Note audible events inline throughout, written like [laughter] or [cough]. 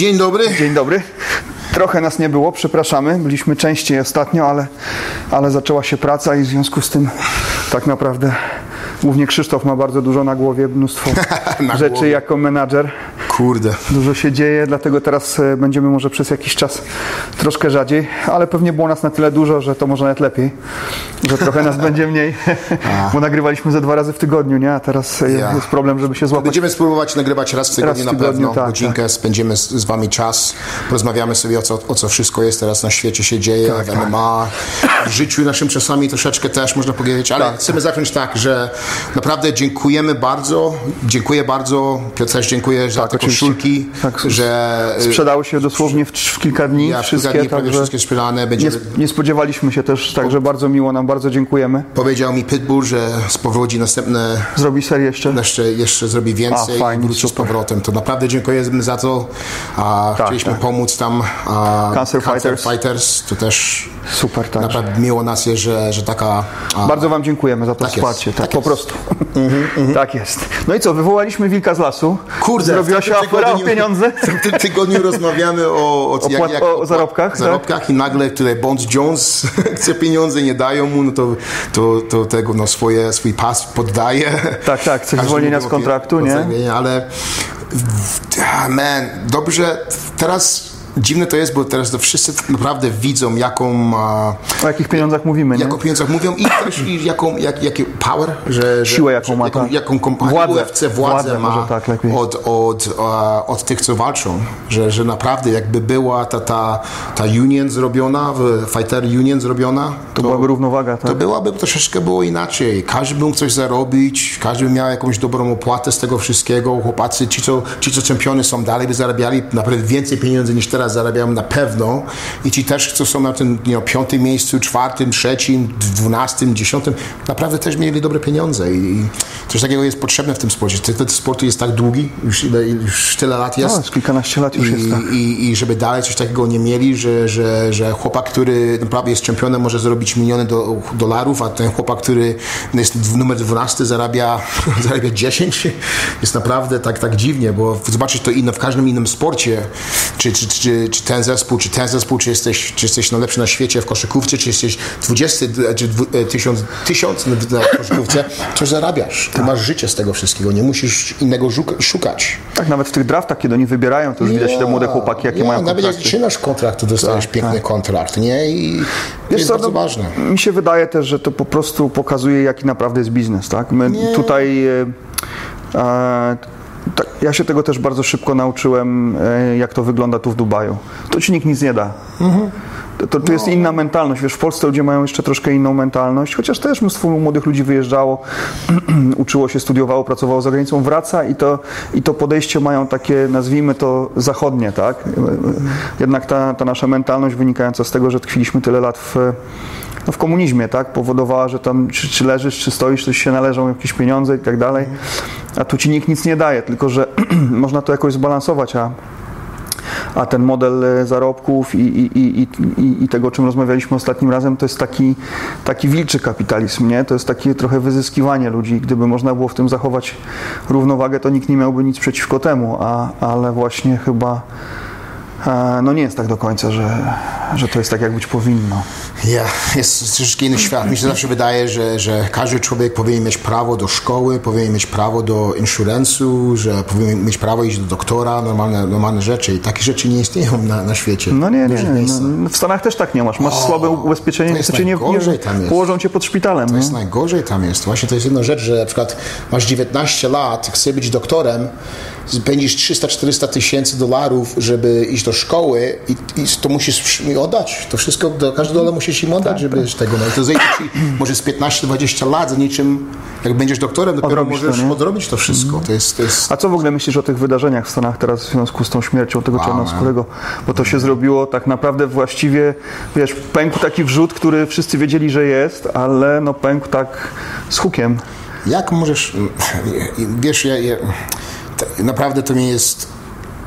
Dzień dobry. Dzień dobry. Trochę nas nie było, przepraszamy. Byliśmy częściej ostatnio, ale, ale zaczęła się praca i w związku z tym tak naprawdę głównie Krzysztof ma bardzo dużo na głowie, mnóstwo [laughs] Na rzeczy głowie. jako menadżer. Kurde. Dużo się dzieje, dlatego teraz e, będziemy może przez jakiś czas troszkę rzadziej, ale pewnie było nas na tyle dużo, że to może nawet lepiej, że trochę nas [laughs] będzie mniej, bo nagrywaliśmy ze dwa razy w tygodniu, nie? A teraz e, Ja. jest problem, żeby się złapać. Będziemy spróbować nagrywać raz w tygodniu Raz w na tygodniu, pewno. tak, Godzinkę spędzimy z, z wami czas. Porozmawiamy sobie o co, o co wszystko jest teraz na świecie się dzieje, Tak, w MMA, w życiu naszym czasami troszeczkę też można powiedzieć, ale chcemy zacząć tak, że naprawdę dziękujemy bardzo. Dziękuję bardzo. Piotr też dziękuję za Tak, te. Koszulki, Tak. że y, Sprzedało się dosłownie w, w kilka dni ja w kilka wszystkie, dni prawie wszystkie sprzedane. nie, Będziemy, nie spodziewaliśmy się też, także bardzo miło nam, bardzo dziękujemy. Powiedział mi Pitbull, że spowodzi następne Zrobi serię jeszcze? jeszcze, jeszcze zrobi więcej A, fajnie, i wróci z super. powrotem. To naprawdę dziękujemy za to. A Tak, chcieliśmy tak. pomóc tam. A, Cancer Fighters. Fighters. To też Super, tak. naprawdę miło nas jest, że, że taka... A, Bardzo Wam dziękujemy za to Tak jest, wsparcie, tak, tak po jest. prostu. [laughs] Tak jest. No i co, wywołaliśmy wilka z lasu. Kurde, Zrobiła się afera o pieniądze. [laughs] W tym tygodniu rozmawiamy o, o, płat- o zarobkach, tak? zarobkach i nagle tutaj Bond Jones [laughs] chce pieniądze, nie dają mu, no to, to, to tego no, swoje, swój pas poddaje. Tak, tak, coś Każdy zwolnienia z o kontraktu, nie? Ale man, dobrze, teraz dziwne to jest, bo teraz to wszyscy naprawdę widzą jaką... a, O jakich pieniądzach mówimy, nie? jak o pieniądzach mówią i też i jaką, jak, jaki power, że, Siłę, jaką że, ma, jaką, tak. jaką kompanię Władzę. UFC władzę, Władzę, ma tak od, od, od tych, co walczą, że, że naprawdę jakby była ta, ta, ta union zrobiona, fighter union zrobiona, To byłaby równowaga, tak? to byłaby troszeczkę było inaczej. Każdy by mógł coś zarobić, każdy by miał jakąś dobrą opłatę z tego wszystkiego. Chłopacy, ci co, ci co czempiony są dalej, by zarabiali naprawdę więcej pieniędzy niż teraz zarabiają na pewno. I ci też, co są na tym you know, piątym miejscu, czwartym, trzecim, dwunastym, dziesiątym, naprawdę też mieli dobre pieniądze. I, coś takiego jest potrzebne w tym sporcie. Ten, sport jest tak długi, już, ile, już tyle lat jest. No, kilkanaście lat już I, jest, tak. i, I żeby dalej coś takiego nie mieli, że, że, że chłopak, który naprawdę jest czempionem, może zrobić miliony do, dolarów, a ten chłopak, który jest numer 12, zarabia, [laughs] zarabia 10, jest naprawdę tak, tak dziwnie, bo zobaczyć to inno w każdym innym sporcie, czy, czy, czy, czy ten zespół, czy ten zespół, czy jesteś, czy jesteś najlepszy na świecie w koszykówce, czy jesteś 20, czy dwu- e, tysiąc, tysiąc na koszykówce, to zarabiasz. Ty masz życie z tego wszystkiego, nie musisz innego szukać. Tak, nawet w tych draftach, kiedy oni wybierają, to już widać te młode chłopaki, jakie ja, mają Nawet jak kontrakty. trzymasz kontrakt, to dostajesz Tak, piękny tak. kontrakt, nie? I to jest co, bardzo no, ważne. Mi się wydaje też, że to po prostu pokazuje, jaki naprawdę jest biznes, tak? My tutaj... E, e, tak, ja się tego też bardzo szybko nauczyłem, e, jak to wygląda tu w Dubaju. To ci nikt nic nie da. To, to, to jest No. inna mentalność. Wiesz, w Polsce ludzie mają jeszcze troszkę inną mentalność, chociaż też mnóstwo młodych ludzi wyjeżdżało, [clears throat] uczyło się, studiowało, pracowało za granicą, wraca i to, i to podejście mają takie, nazwijmy to, zachodnie, tak? Jednak ta, ta nasza mentalność wynikająca z tego, że tkwiliśmy tyle lat w, no w komunizmie, tak? Powodowała, że tam czy, czy leżysz, czy stoisz, to ci się należą jakieś pieniądze i tak dalej. A tu ci nikt nic nie daje, tylko że [clears throat] można to jakoś zbalansować, a a ten model e, zarobków i, i, i, i, i tego, o czym rozmawialiśmy ostatnim razem, to jest taki, taki wilczy kapitalizm, nie? To jest takie trochę wyzyskiwanie ludzi. Gdyby można było w tym zachować równowagę, to nikt nie miałby nic przeciwko temu, a, ale właśnie chyba no nie jest tak do końca, że, że to jest tak, jak być powinno. Ja, jest troszeczkę inny świat. Mi się zawsze wydaje, że, że każdy człowiek powinien mieć prawo do szkoły, powinien mieć prawo do insuransu, że powinien mieć prawo iść do doktora, normalne, normalne rzeczy. I takie rzeczy nie istnieją na, na świecie. No nie, nie. No, w Stanach też tak nie masz. Masz słabe ubezpieczenie, to jest cię nie, nie tam jest. położą cię pod szpitalem. To nie? jest najgorzej tam jest. Właśnie to jest jedna rzecz, że na przykład masz 19 lat, chcesz być doktorem, spędzisz 300-400 tysięcy dolarów, żeby iść do szkoły i, i to musisz im oddać. To wszystko, do, każdy dolar musisz im oddać, żeby z tego, no to zejdzie ci może z 15-20 lat, niczym, jak będziesz doktorem, dopiero Odrobisz to, możesz nie? odrobić to wszystko. To jest, to jest A co w ogóle myślisz o tych wydarzeniach w Stanach teraz w związku z tą śmiercią tego czarnoskórego? Bo to się zrobiło tak naprawdę właściwie, wiesz, pękł taki wrzut, który wszyscy wiedzieli, że jest, ale no pękł tak z hukiem. Jak możesz, wiesz, ja, ja, to, naprawdę to mi jest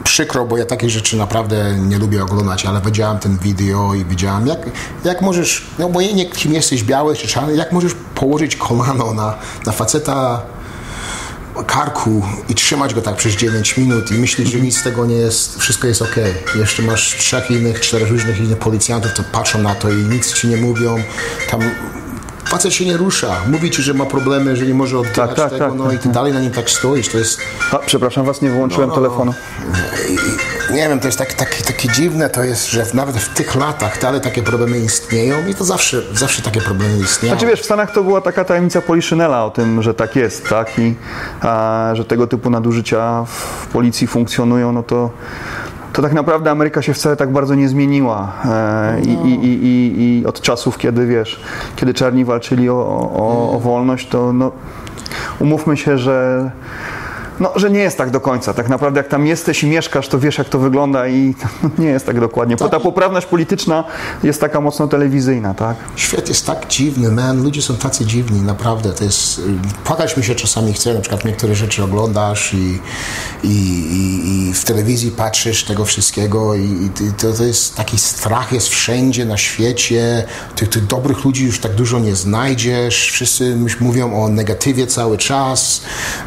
przykro, bo ja takie rzeczy naprawdę nie lubię oglądać, ale widziałem ten wideo i widziałem, jak, jak możesz, no obojętnie kim jesteś, biały czy czarny, jak możesz położyć kolano na, na faceta karku i trzymać go tak przez 9 minut i myśleć, że nic z tego nie jest, wszystko jest ok. Jeszcze masz trzech innych, czterech różnych innych policjantów, to patrzą na to i nic ci nie mówią. Tam facet się nie rusza. Mówi ci, że ma problemy, że nie może oddychać tak, tego, tak, no tak, i ty dalej na nim tak stoisz. To jest, A, przepraszam was, nie wyłączyłem No, no, no. telefonu. i, nie wiem, to jest tak, tak, takie dziwne to jest, że nawet w tych latach dalej takie problemy istnieją i to zawsze, zawsze takie problemy istnieją. Znaczy wiesz, w Stanach to była taka tajemnica Poliszynela o tym, że tak jest, tak? I a, że tego typu nadużycia w policji funkcjonują, no to, to tak naprawdę Ameryka się wcale tak bardzo nie zmieniła. E, i, i, i, i, I od czasów, kiedy wiesz, kiedy czarni walczyli o, o, o wolność, to no, umówmy się, że no, że nie jest tak do końca. Tak naprawdę jak tam jesteś i mieszkasz, to wiesz jak to wygląda i [laughs] nie jest tak dokładnie. Bo ta poprawność polityczna jest taka mocno telewizyjna, tak? Świat jest tak dziwny, man. Ludzie są tacy dziwni, naprawdę. To jest, płakać mi się czasami chce, na przykład niektóre rzeczy oglądasz i, i, i, i w telewizji patrzysz tego wszystkiego i, to, to jest taki strach jest wszędzie na świecie. Tych, tych dobrych ludzi już tak dużo nie znajdziesz. Wszyscy mówią o negatywie cały czas.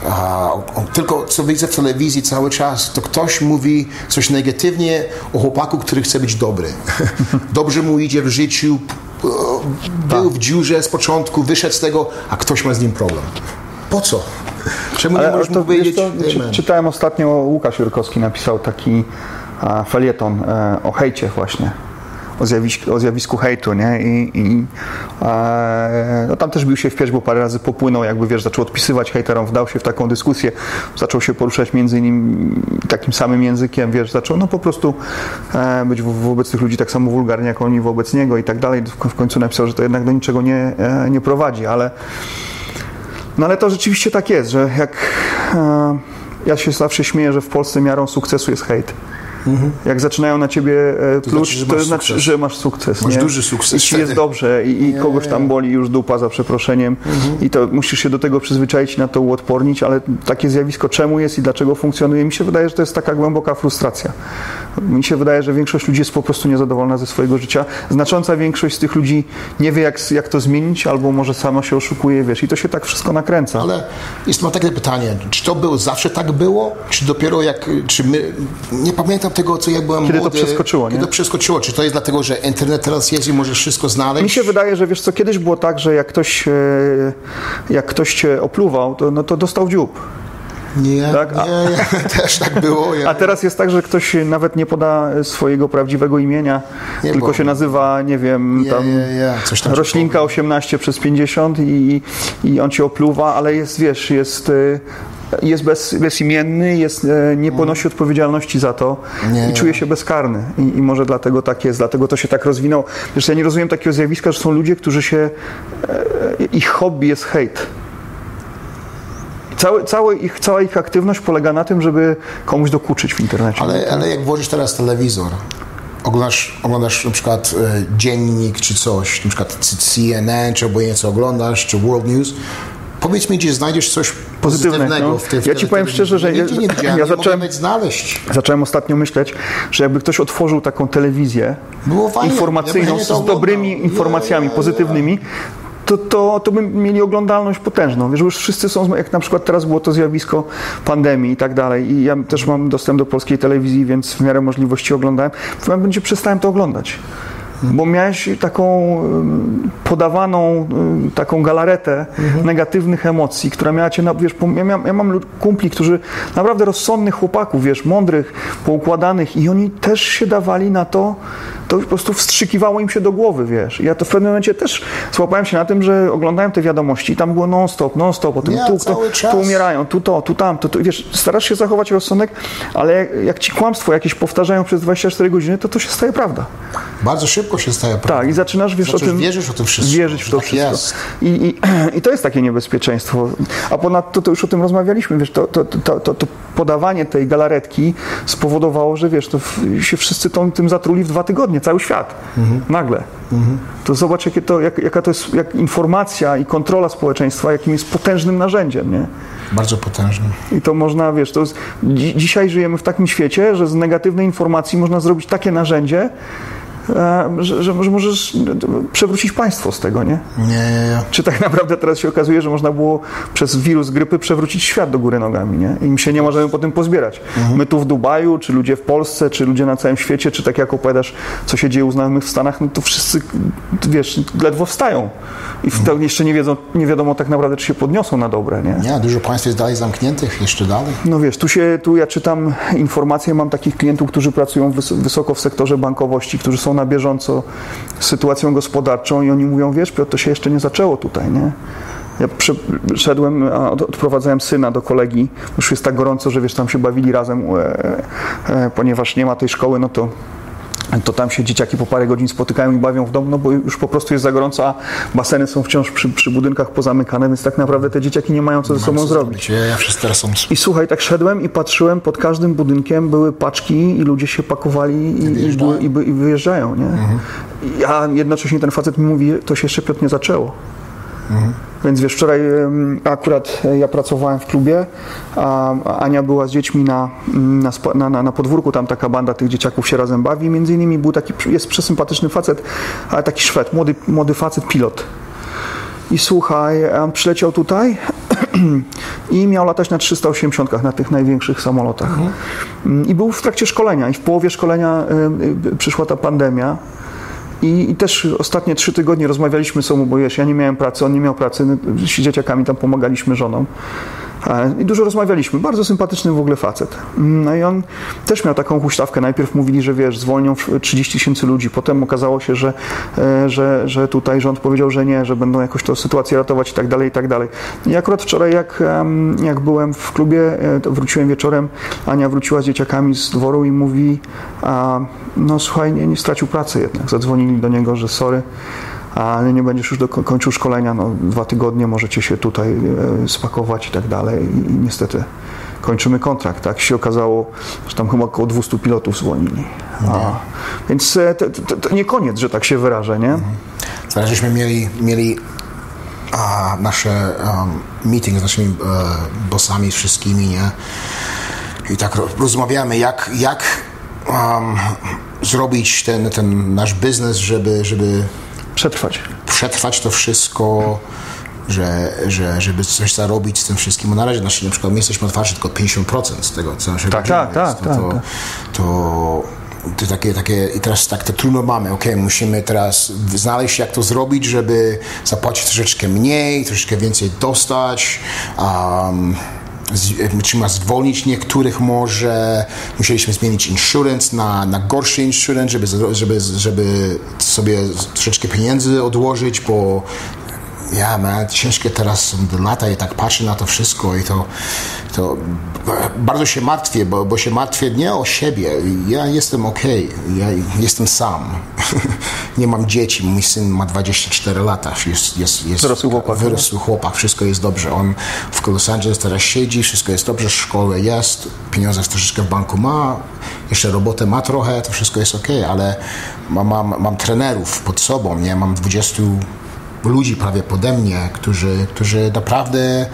A, o, tylko co widzę w telewizji cały czas, to ktoś mówi coś negatywnie o chłopaku, który chce być dobry. [laughs] Dobrze mu idzie w życiu, był w dziurze z początku, wyszedł z tego, a ktoś ma z nim problem. Po co? Czemu nie możesz to, powiedzieć, czy, czytałem ostatnio, Łukasz Jurkowski napisał taki felieton e, o hejcie właśnie, o zjawisku, o zjawisku hejtu, nie? I, i e, no tam też bił się w pierś, bo parę razy popłynął, jakby wiesz, zaczął odpisywać hejterom, wdał się w taką dyskusję, zaczął się poruszać między innymi takim samym językiem, wiesz, zaczął no po prostu e, być wo- wobec tych ludzi tak samo wulgarnie, jak oni wobec niego i tak dalej. W, w końcu napisał, że to jednak do niczego nie, e, nie prowadzi, ale no ale to rzeczywiście tak jest, że jak. E, ja się zawsze śmieję, że w Polsce miarą sukcesu jest hejt. Jak zaczynają na ciebie e, pluć, znaczy, że to masz znaczy, sukces. że masz sukces. Masz nie? duży sukces I ci jest dobrze i, i kogoś tam boli już dupa za przeproszeniem i to musisz się do tego przyzwyczaić i na to uodpornić, ale takie zjawisko czemu jest i dlaczego funkcjonuje, mi się wydaje, że to jest taka głęboka frustracja. Mi się wydaje, że większość ludzi jest po prostu niezadowolona ze swojego życia. Znacząca większość z tych ludzi nie wie, jak, jak to zmienić, albo może sama się oszukuje, wiesz, i to się tak wszystko nakręca. Ale jest mam takie pytanie, czy to było zawsze tak było, czy dopiero jak, czy my, nie pamiętam tego, co jak byłem Kiedy to młody. przeskoczyło, Kiedy nie? to przeskoczyło, czy to jest dlatego, że internet teraz jest i możesz wszystko znaleźć? Mi się wydaje, że wiesz co, kiedyś było tak, że jak ktoś, e, jak ktoś cię opluwał, to, no to dostał dziób. Nie, Tak, nie, [laughs] też tak było. Ja, A teraz jest tak, że ktoś nawet nie poda swojego prawdziwego imienia, Nie, tylko się nazywa, nie wiem, tam coś tam roślinka 18 przez 50 i, i on cię opluwa, ale jest, wiesz, jest... Jest bez, bezimienny, jest, e, nie ponosi odpowiedzialności za to Nie. i czuje się bezkarny. I, I może dlatego tak jest, dlatego to się tak rozwinął. Wiesz, ja nie rozumiem takiego zjawiska, że są ludzie, którzy się, e, ich hobby jest hejt. Cały, cały ich, cała ich aktywność polega na tym, żeby komuś dokuczyć w internecie. Ale, ale jak włożysz teraz telewizor, oglądasz, oglądasz na przykład e, dziennik czy coś, na przykład CNN, czy obojętnie co oglądasz, czy World News, powiedz mi, gdzie znajdziesz coś pozytywnego no. w w Ja ci powiem szczerze, że ja- ja zacząłem-. Zacząłem ostatnio myśleć, że jakby ktoś otworzył taką telewizję fajnie. Ja informacyjną bym z dobrymi informacjami pozytywnymi, to, to, to by mieli oglądalność potężną. Wiesz, już wszyscy są, jak na przykład teraz było to zjawisko pandemii i tak dalej i ja też mam dostęp do polskiej telewizji, więc w miarę możliwości oglądałem. W pewnym momencie przestałem to oglądać. Bo miałeś taką podawaną taką galaretę negatywnych emocji, która miała cię, na, wiesz, ja, ja mam kumpli, którzy naprawdę rozsądnych chłopaków, wiesz, mądrych, poukładanych i oni też się dawali na to, to po prostu wstrzykiwało im się do głowy, wiesz. Ja to w pewnym momencie też złapałem się na tym, że oglądałem te wiadomości i tam było non-stop, non-stop o tym, Nie, tu, tu, umierają, tu to, tu tamto, tu, wiesz, starasz się zachować rozsądek, ale jak, jak ci kłamstwo jakieś powtarzają przez 24 godziny, to to się staje prawda. Bardzo szybko się staje prawdą. Tak, i zaczynasz, wiesz, Zaczynasz o tym... wierzyć o tym wszystko, Wierzyć w to tak wszystko. jest. I, i, [clears throat] I to jest takie niebezpieczeństwo. A ponadto to już o tym rozmawialiśmy, wiesz, to, to, to, to, to podawanie tej galaretki spowodowało, że wiesz, to się wszyscy tą, tym zatruli w dwa tygodnie, cały świat. Mhm. Nagle. To zobacz, jakie to, jak, jaka to jest jak informacja i kontrola społeczeństwa, jakim jest potężnym narzędziem, nie? Bardzo potężny. I to można, wiesz, to jest, dzi- dzisiaj żyjemy w takim świecie, że z negatywnej informacji można zrobić takie narzędzie, że, że, że możesz e, przewrócić państwo z tego, nie? Nie, nie, nie. Czy tak naprawdę teraz się okazuje, że można było przez wirus grypy przewrócić świat do góry nogami, nie? I my się nie możemy po tym pozbierać. My tu w Dubaju, czy ludzie w Polsce, czy ludzie na całym świecie, czy tak jak opowiadasz, co się dzieje u znajomych w Stanach, no to wszyscy, wiesz, ledwo wstają. I w to jeszcze nie, wiedzą, nie wiadomo tak naprawdę, czy się podniosą na dobre, nie? Nie, dużo państw jest dalej zamkniętych, jeszcze dalej. No wiesz, tu się, tu ja czytam informacje, mam takich klientów, którzy pracują wys- wysoko w sektorze bankowości, którzy są na bieżąco sytuacją gospodarczą i oni mówią, wiesz, Piotr, to się jeszcze nie zaczęło tutaj, nie? Ja przyszedłem, odprowadzałem syna do kolegi, już jest tak gorąco, że wiesz, tam się bawili razem, e, e, ponieważ nie ma tej szkoły, no to to tam się dzieciaki po parę godzin spotykają i bawią w domu, no bo już po prostu jest za gorąco, a baseny są wciąż przy, przy budynkach pozamykane, więc tak naprawdę te dzieciaki nie mają co ze sobą Co zrobić. Ja, ja wszyscy teraz są... I słuchaj, tak szedłem i patrzyłem, pod każdym budynkiem były paczki i ludzie się pakowali i, i, były, i, by- i wyjeżdżają, nie? I A jednocześnie ten facet mi mówi, to się jeszcze Piotr nie zaczęło. Więc wiesz, wczoraj akurat e, ja pracowałem w klubie, a Ania była z dziećmi na, mm, na, na, na, podwórku, tam taka banda tych dzieciaków się razem bawi. Między innymi był taki, jest przesympatyczny facet, ale taki Szwed, młody, młody facet, pilot. I słuchaj, przyleciał tutaj [clears throat] i miał latać na 380 na tych największych samolotach. Mm, I był w trakcie szkolenia i w połowie szkolenia em, y, przyszła ta pandemia. I, I też ostatnie trzy tygodnie rozmawialiśmy z sobą, bo wiesz, ja nie miałem pracy, on nie miał pracy, z dzieciakami tam pomagaliśmy żonom. E, I dużo rozmawialiśmy. Bardzo sympatyczny w ogóle facet. No i on też miał taką huśtawkę. Najpierw mówili, że wiesz, zwolnią w- 30 tysięcy ludzi. Potem okazało się, że, e, że, że tutaj rząd powiedział, że nie, że będą jakoś tę sytuację ratować i tak dalej, i tak dalej. I akurat wczoraj, jak, jak byłem w klubie, e, wróciłem wieczorem, Ania wróciła z dzieciakami z dworu i mówi, a, no słuchaj, nie, nie stracił pracy jednak. Zadzwonili do niego, że sorry, ale nie będziesz już doko- kończył szkolenia, no dwa tygodnie możecie się tutaj e, spakować i tak dalej i, niestety kończymy kontrakt, tak się okazało, że tam chyba około 200 pilotów zwolnili. A, więc e, to, to, to nie koniec, że tak się wyrażę, nie? Teraz żeśmy mieli, mieli a, nasze um, meeting z naszymi e, bossami, wszystkimi, nie? I tak ro- rozmawiamy, jak, jak um, zrobić ten, ten nasz biznes, żeby, żeby Przetrwać. przetrwać to wszystko, że, że, żeby coś zarobić z tym wszystkim. Bo na razie znaczy, na przykład my jesteśmy otwarci tylko 50% z tego, co naszego Tak, tak, tak, jest. tak, to, tak. to, takie, takie, i teraz tak to trudno mamy, ok, musimy teraz znaleźć jak to zrobić, żeby zapłacić troszeczkę mniej, troszeczkę więcej dostać, um, trzeba zwolnić niektórych może, musieliśmy zmienić insurance na, na gorszy insurance, żeby, żeby, żeby sobie troszeczkę pieniędzy odłożyć, bo ja, man, ciężkie teraz są lata i tak patrzę na to wszystko i to, to bardzo się martwię, bo, bo się martwię nie o siebie. Ja jestem okej, ja jestem sam. [laughs] nie mam dzieci, mój syn ma 24 lata, jest, jest, jest Wyrosły chłopak, wyrosły chłopak, wszystko jest dobrze. On w Los Angeles teraz siedzi, wszystko jest dobrze, szkołę jest, pieniądze troszeczkę w banku ma, jeszcze robotę ma trochę, to wszystko jest okej, ale mam, mam, mam trenerów pod sobą, nie? Mam 20 ludzi prawie pode mnie, którzy, którzy naprawdę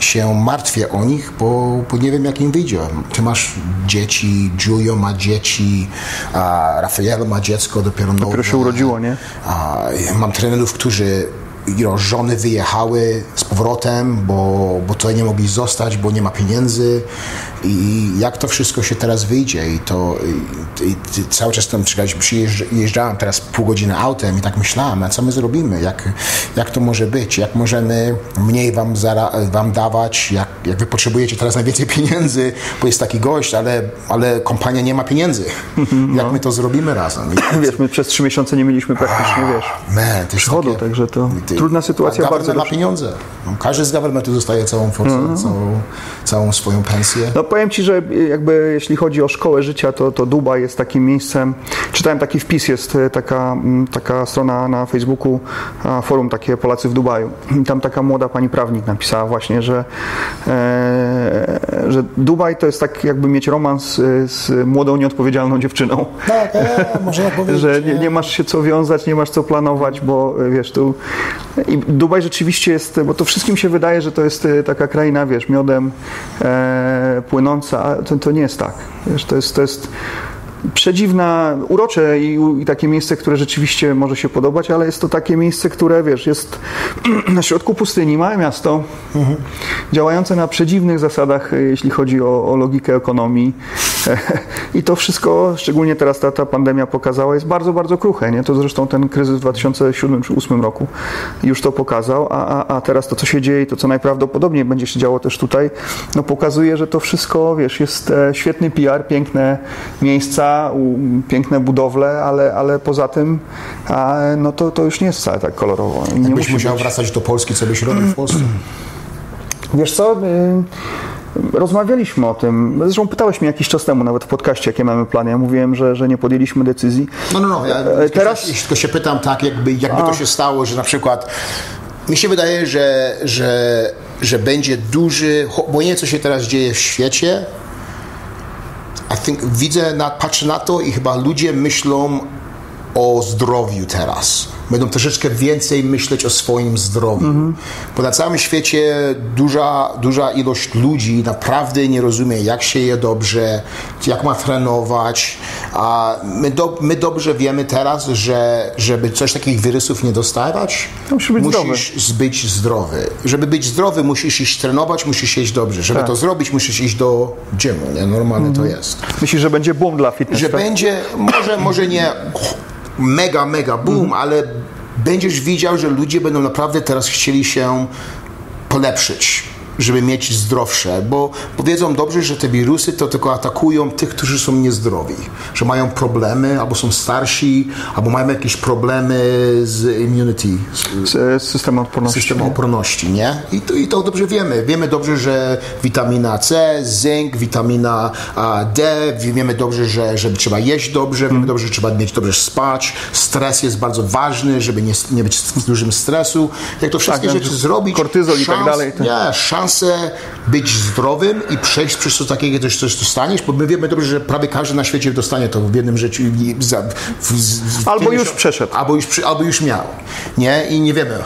się martwię o nich, bo, bo nie wiem jak im wyjdzie. Ty masz dzieci, Giulio ma dzieci, a Rafael ma dziecko dopiero nowe. się urodziło, nie? A, mam trenerów, którzy you know, żony wyjechały z powrotem, bo, bo tutaj nie mogli zostać, bo nie ma pieniędzy. I jak to wszystko się teraz wyjdzie? I to i, i, cały czas tam przyjeżdżałem teraz pół godziny autem i tak myślałem, a co my zrobimy, jak, jak to może być, jak możemy mniej wam, zara, wam dawać, jak, jak wy potrzebujecie teraz najwięcej pieniędzy, bo jest taki gość, ale, ale kompania nie ma pieniędzy. [laughs] Jak my to zrobimy razem? I, [laughs] Wiesz, my przez trzy miesiące nie mieliśmy praktycznie, wiesz, Man, to jest przychodu, takie- także to Ty- trudna sytuacja, a bardzo ma dobrze. pieniądze. No, każdy z governmentu dostaje całą forsę, całą, całą swoją pensję. No powiem Ci, że jakby jeśli chodzi o szkołę życia, to, to Dubaj jest takim miejscem. Czytałem taki wpis, jest e, taka, mm, taka strona na Facebooku, forum takie Polacy w Dubaju. I tam taka młoda pani prawnik napisała właśnie, że, e, że Dubaj to jest tak jakby mieć romans e, z młodą, nieodpowiedzialną dziewczyną. Tak, e, można [laughs] powiedzieć. Że nie, nie masz się co wiązać, nie masz co planować, bo e, wiesz, tu i Dubaj rzeczywiście jest, bo to wszystkim się wydaje, że to jest e, taka kraina, wiesz, miodem e, płynąca, a to, to nie jest tak. Wiesz, to jest, to jest przedziwna, urocze i, i takie miejsce, które rzeczywiście może się podobać, ale jest to takie miejsce, które, wiesz, jest [clears throat] na środku pustyni, małe miasto, działające na przedziwnych zasadach, e, jeśli chodzi o, o logikę ekonomii. [laughs] I to wszystko, szczególnie teraz ta, ta pandemia pokazała, jest bardzo, bardzo kruche. Nie? To zresztą ten kryzys w 2007 czy 2008 roku już to pokazał, a, a, a teraz to, co się dzieje i to, co najprawdopodobniej będzie się działo też tutaj, no pokazuje, że to wszystko, wiesz, jest e, świetny PR, piękne miejsca, piękne budowle, ale, ale poza tym a, no to, to już nie jest wcale tak kolorowo. Nie Jakbyś musi musiał być. wracać do Polski, co byś robił w Polsce? Wiesz co, y, rozmawialiśmy o tym, zresztą pytałeś mnie jakiś czas temu nawet w podcaście, jakie mamy plany. Ja mówiłem, że, że nie podjęliśmy decyzji. No, no, no. Ja E, teraz... teraz- tylko, się pytam tak, jakby, jakby to się stało, że na przykład mi się wydaje, że, że, że będzie duży, bo nie co się teraz dzieje w świecie, I think, widzę, na, patrzę na to i chyba ludzie myślą o zdrowiu teraz. Będą troszeczkę więcej myśleć o swoim zdrowiu. Bo na całym świecie duża, duża ilość ludzi naprawdę nie rozumie, jak się je dobrze, jak ma trenować. A my, do, my dobrze wiemy teraz, że żeby coś takich wirusów nie dostawać, Musisz być musisz być zdrowy. Żeby być zdrowy, musisz iść trenować, musisz jeść dobrze. Żeby Tak. to zrobić, musisz iść do gymu. Nie? Normalnie to jest Myślisz, że będzie boom dla fitness? że tak? będzie, może, może nie mega, mega boom, ale będziesz widział, że ludzie będą naprawdę teraz chcieli się polepszyć, żeby mieć zdrowsze, bo powiedzą dobrze, że te wirusy to tylko atakują tych, którzy są niezdrowi, że mają problemy, albo są starsi, albo mają jakieś problemy z immunity, z, z systemem odporności. systemu odporności, nie? I to, I to dobrze wiemy. Wiemy dobrze, że witamina C, zynk, witamina D, wiemy dobrze, że żeby trzeba jeść dobrze, wiemy dobrze, że trzeba mieć dobrze spać, stres jest bardzo ważny, żeby nie, nie być w dużym stresu. Jak to wszystkie Tak, rzeczy że zrobić, kortyzol i tak dalej, to- Nie, szansę być zdrowym i przejść przez coś takiego, coś, coś dostaniesz, bo my wiemy dobrze, że prawie każdy na świecie dostanie to w jednym za- w- Albo kiedyś- już przeszedł. Albo już, albo już miał. Nie? I nie wiemy.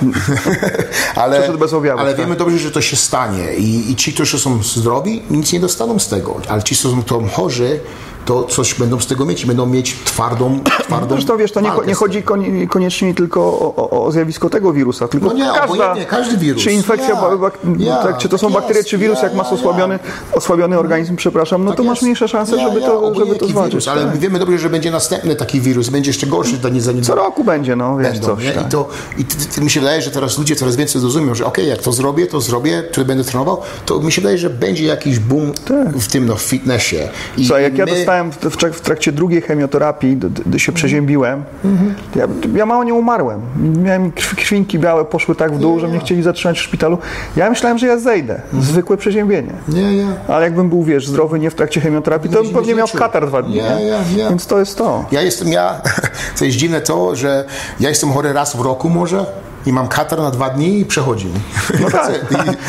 [laughs] ale Przeszedł bez ale tak. wiemy dobrze, że to się stanie. I, I ci, którzy są zdrowi, nic nie dostaną z tego. Ale ci, którzy są chorzy, to coś będą z tego mieć. i Będą mieć twardą, [clears throat] twardą Zresztą wiesz, to nie, nie chodzi konie- koniecznie tylko o, o, o zjawisko tego wirusa, tylko No nie, każda, obojętnie, każdy wirus. Czy infekcja, Ja, ja, tak, czy to są tak bakterie, jest, czy wirus, ja, jak masz osłabiony, osłabiony organizm, przepraszam, no Tak to masz jest. mniejsze szanse, żeby, to, żeby to zwalczyć. Wirus, ale tak. my wiemy dobrze, że będzie następny taki wirus, będzie jeszcze gorszy za nie za nie. Co roku będzie, no wiesz będą, coś. nie? Tak. I, to, I t- t- mi się wydaje, że teraz ludzie coraz więcej zrozumią, że okej, jak to zrobię, to zrobię, czy będę trenował, to mi się wydaje, że będzie jakiś boom w tym no, fitnessie. I Tak. Słuchaj, jak ja dostałem w, w, trak- w trakcie drugiej chemioterapii, d- się przeziębiłem, Mhm. ja, ja mało nie umarłem. Miałem krw- krwinki białe, poszły tak w dół, że mnie chcieli zatrzymać w szpitalu. Ja myślałem, że ja zejdę. Mhm. Zwykłe przeziębienie. Nie, nie. Ale jakbym był, wiesz, zdrowy, nie w trakcie chemioterapii, to Nie, bym nie pewnie miał katar dwa dni. Nie, nie? wiem. Więc to jest to. Ja jestem, ja, [laughs] co jest dziwne to, że ja jestem chory raz w roku może i mam katar na dwa dni i przechodzi mi. No tak.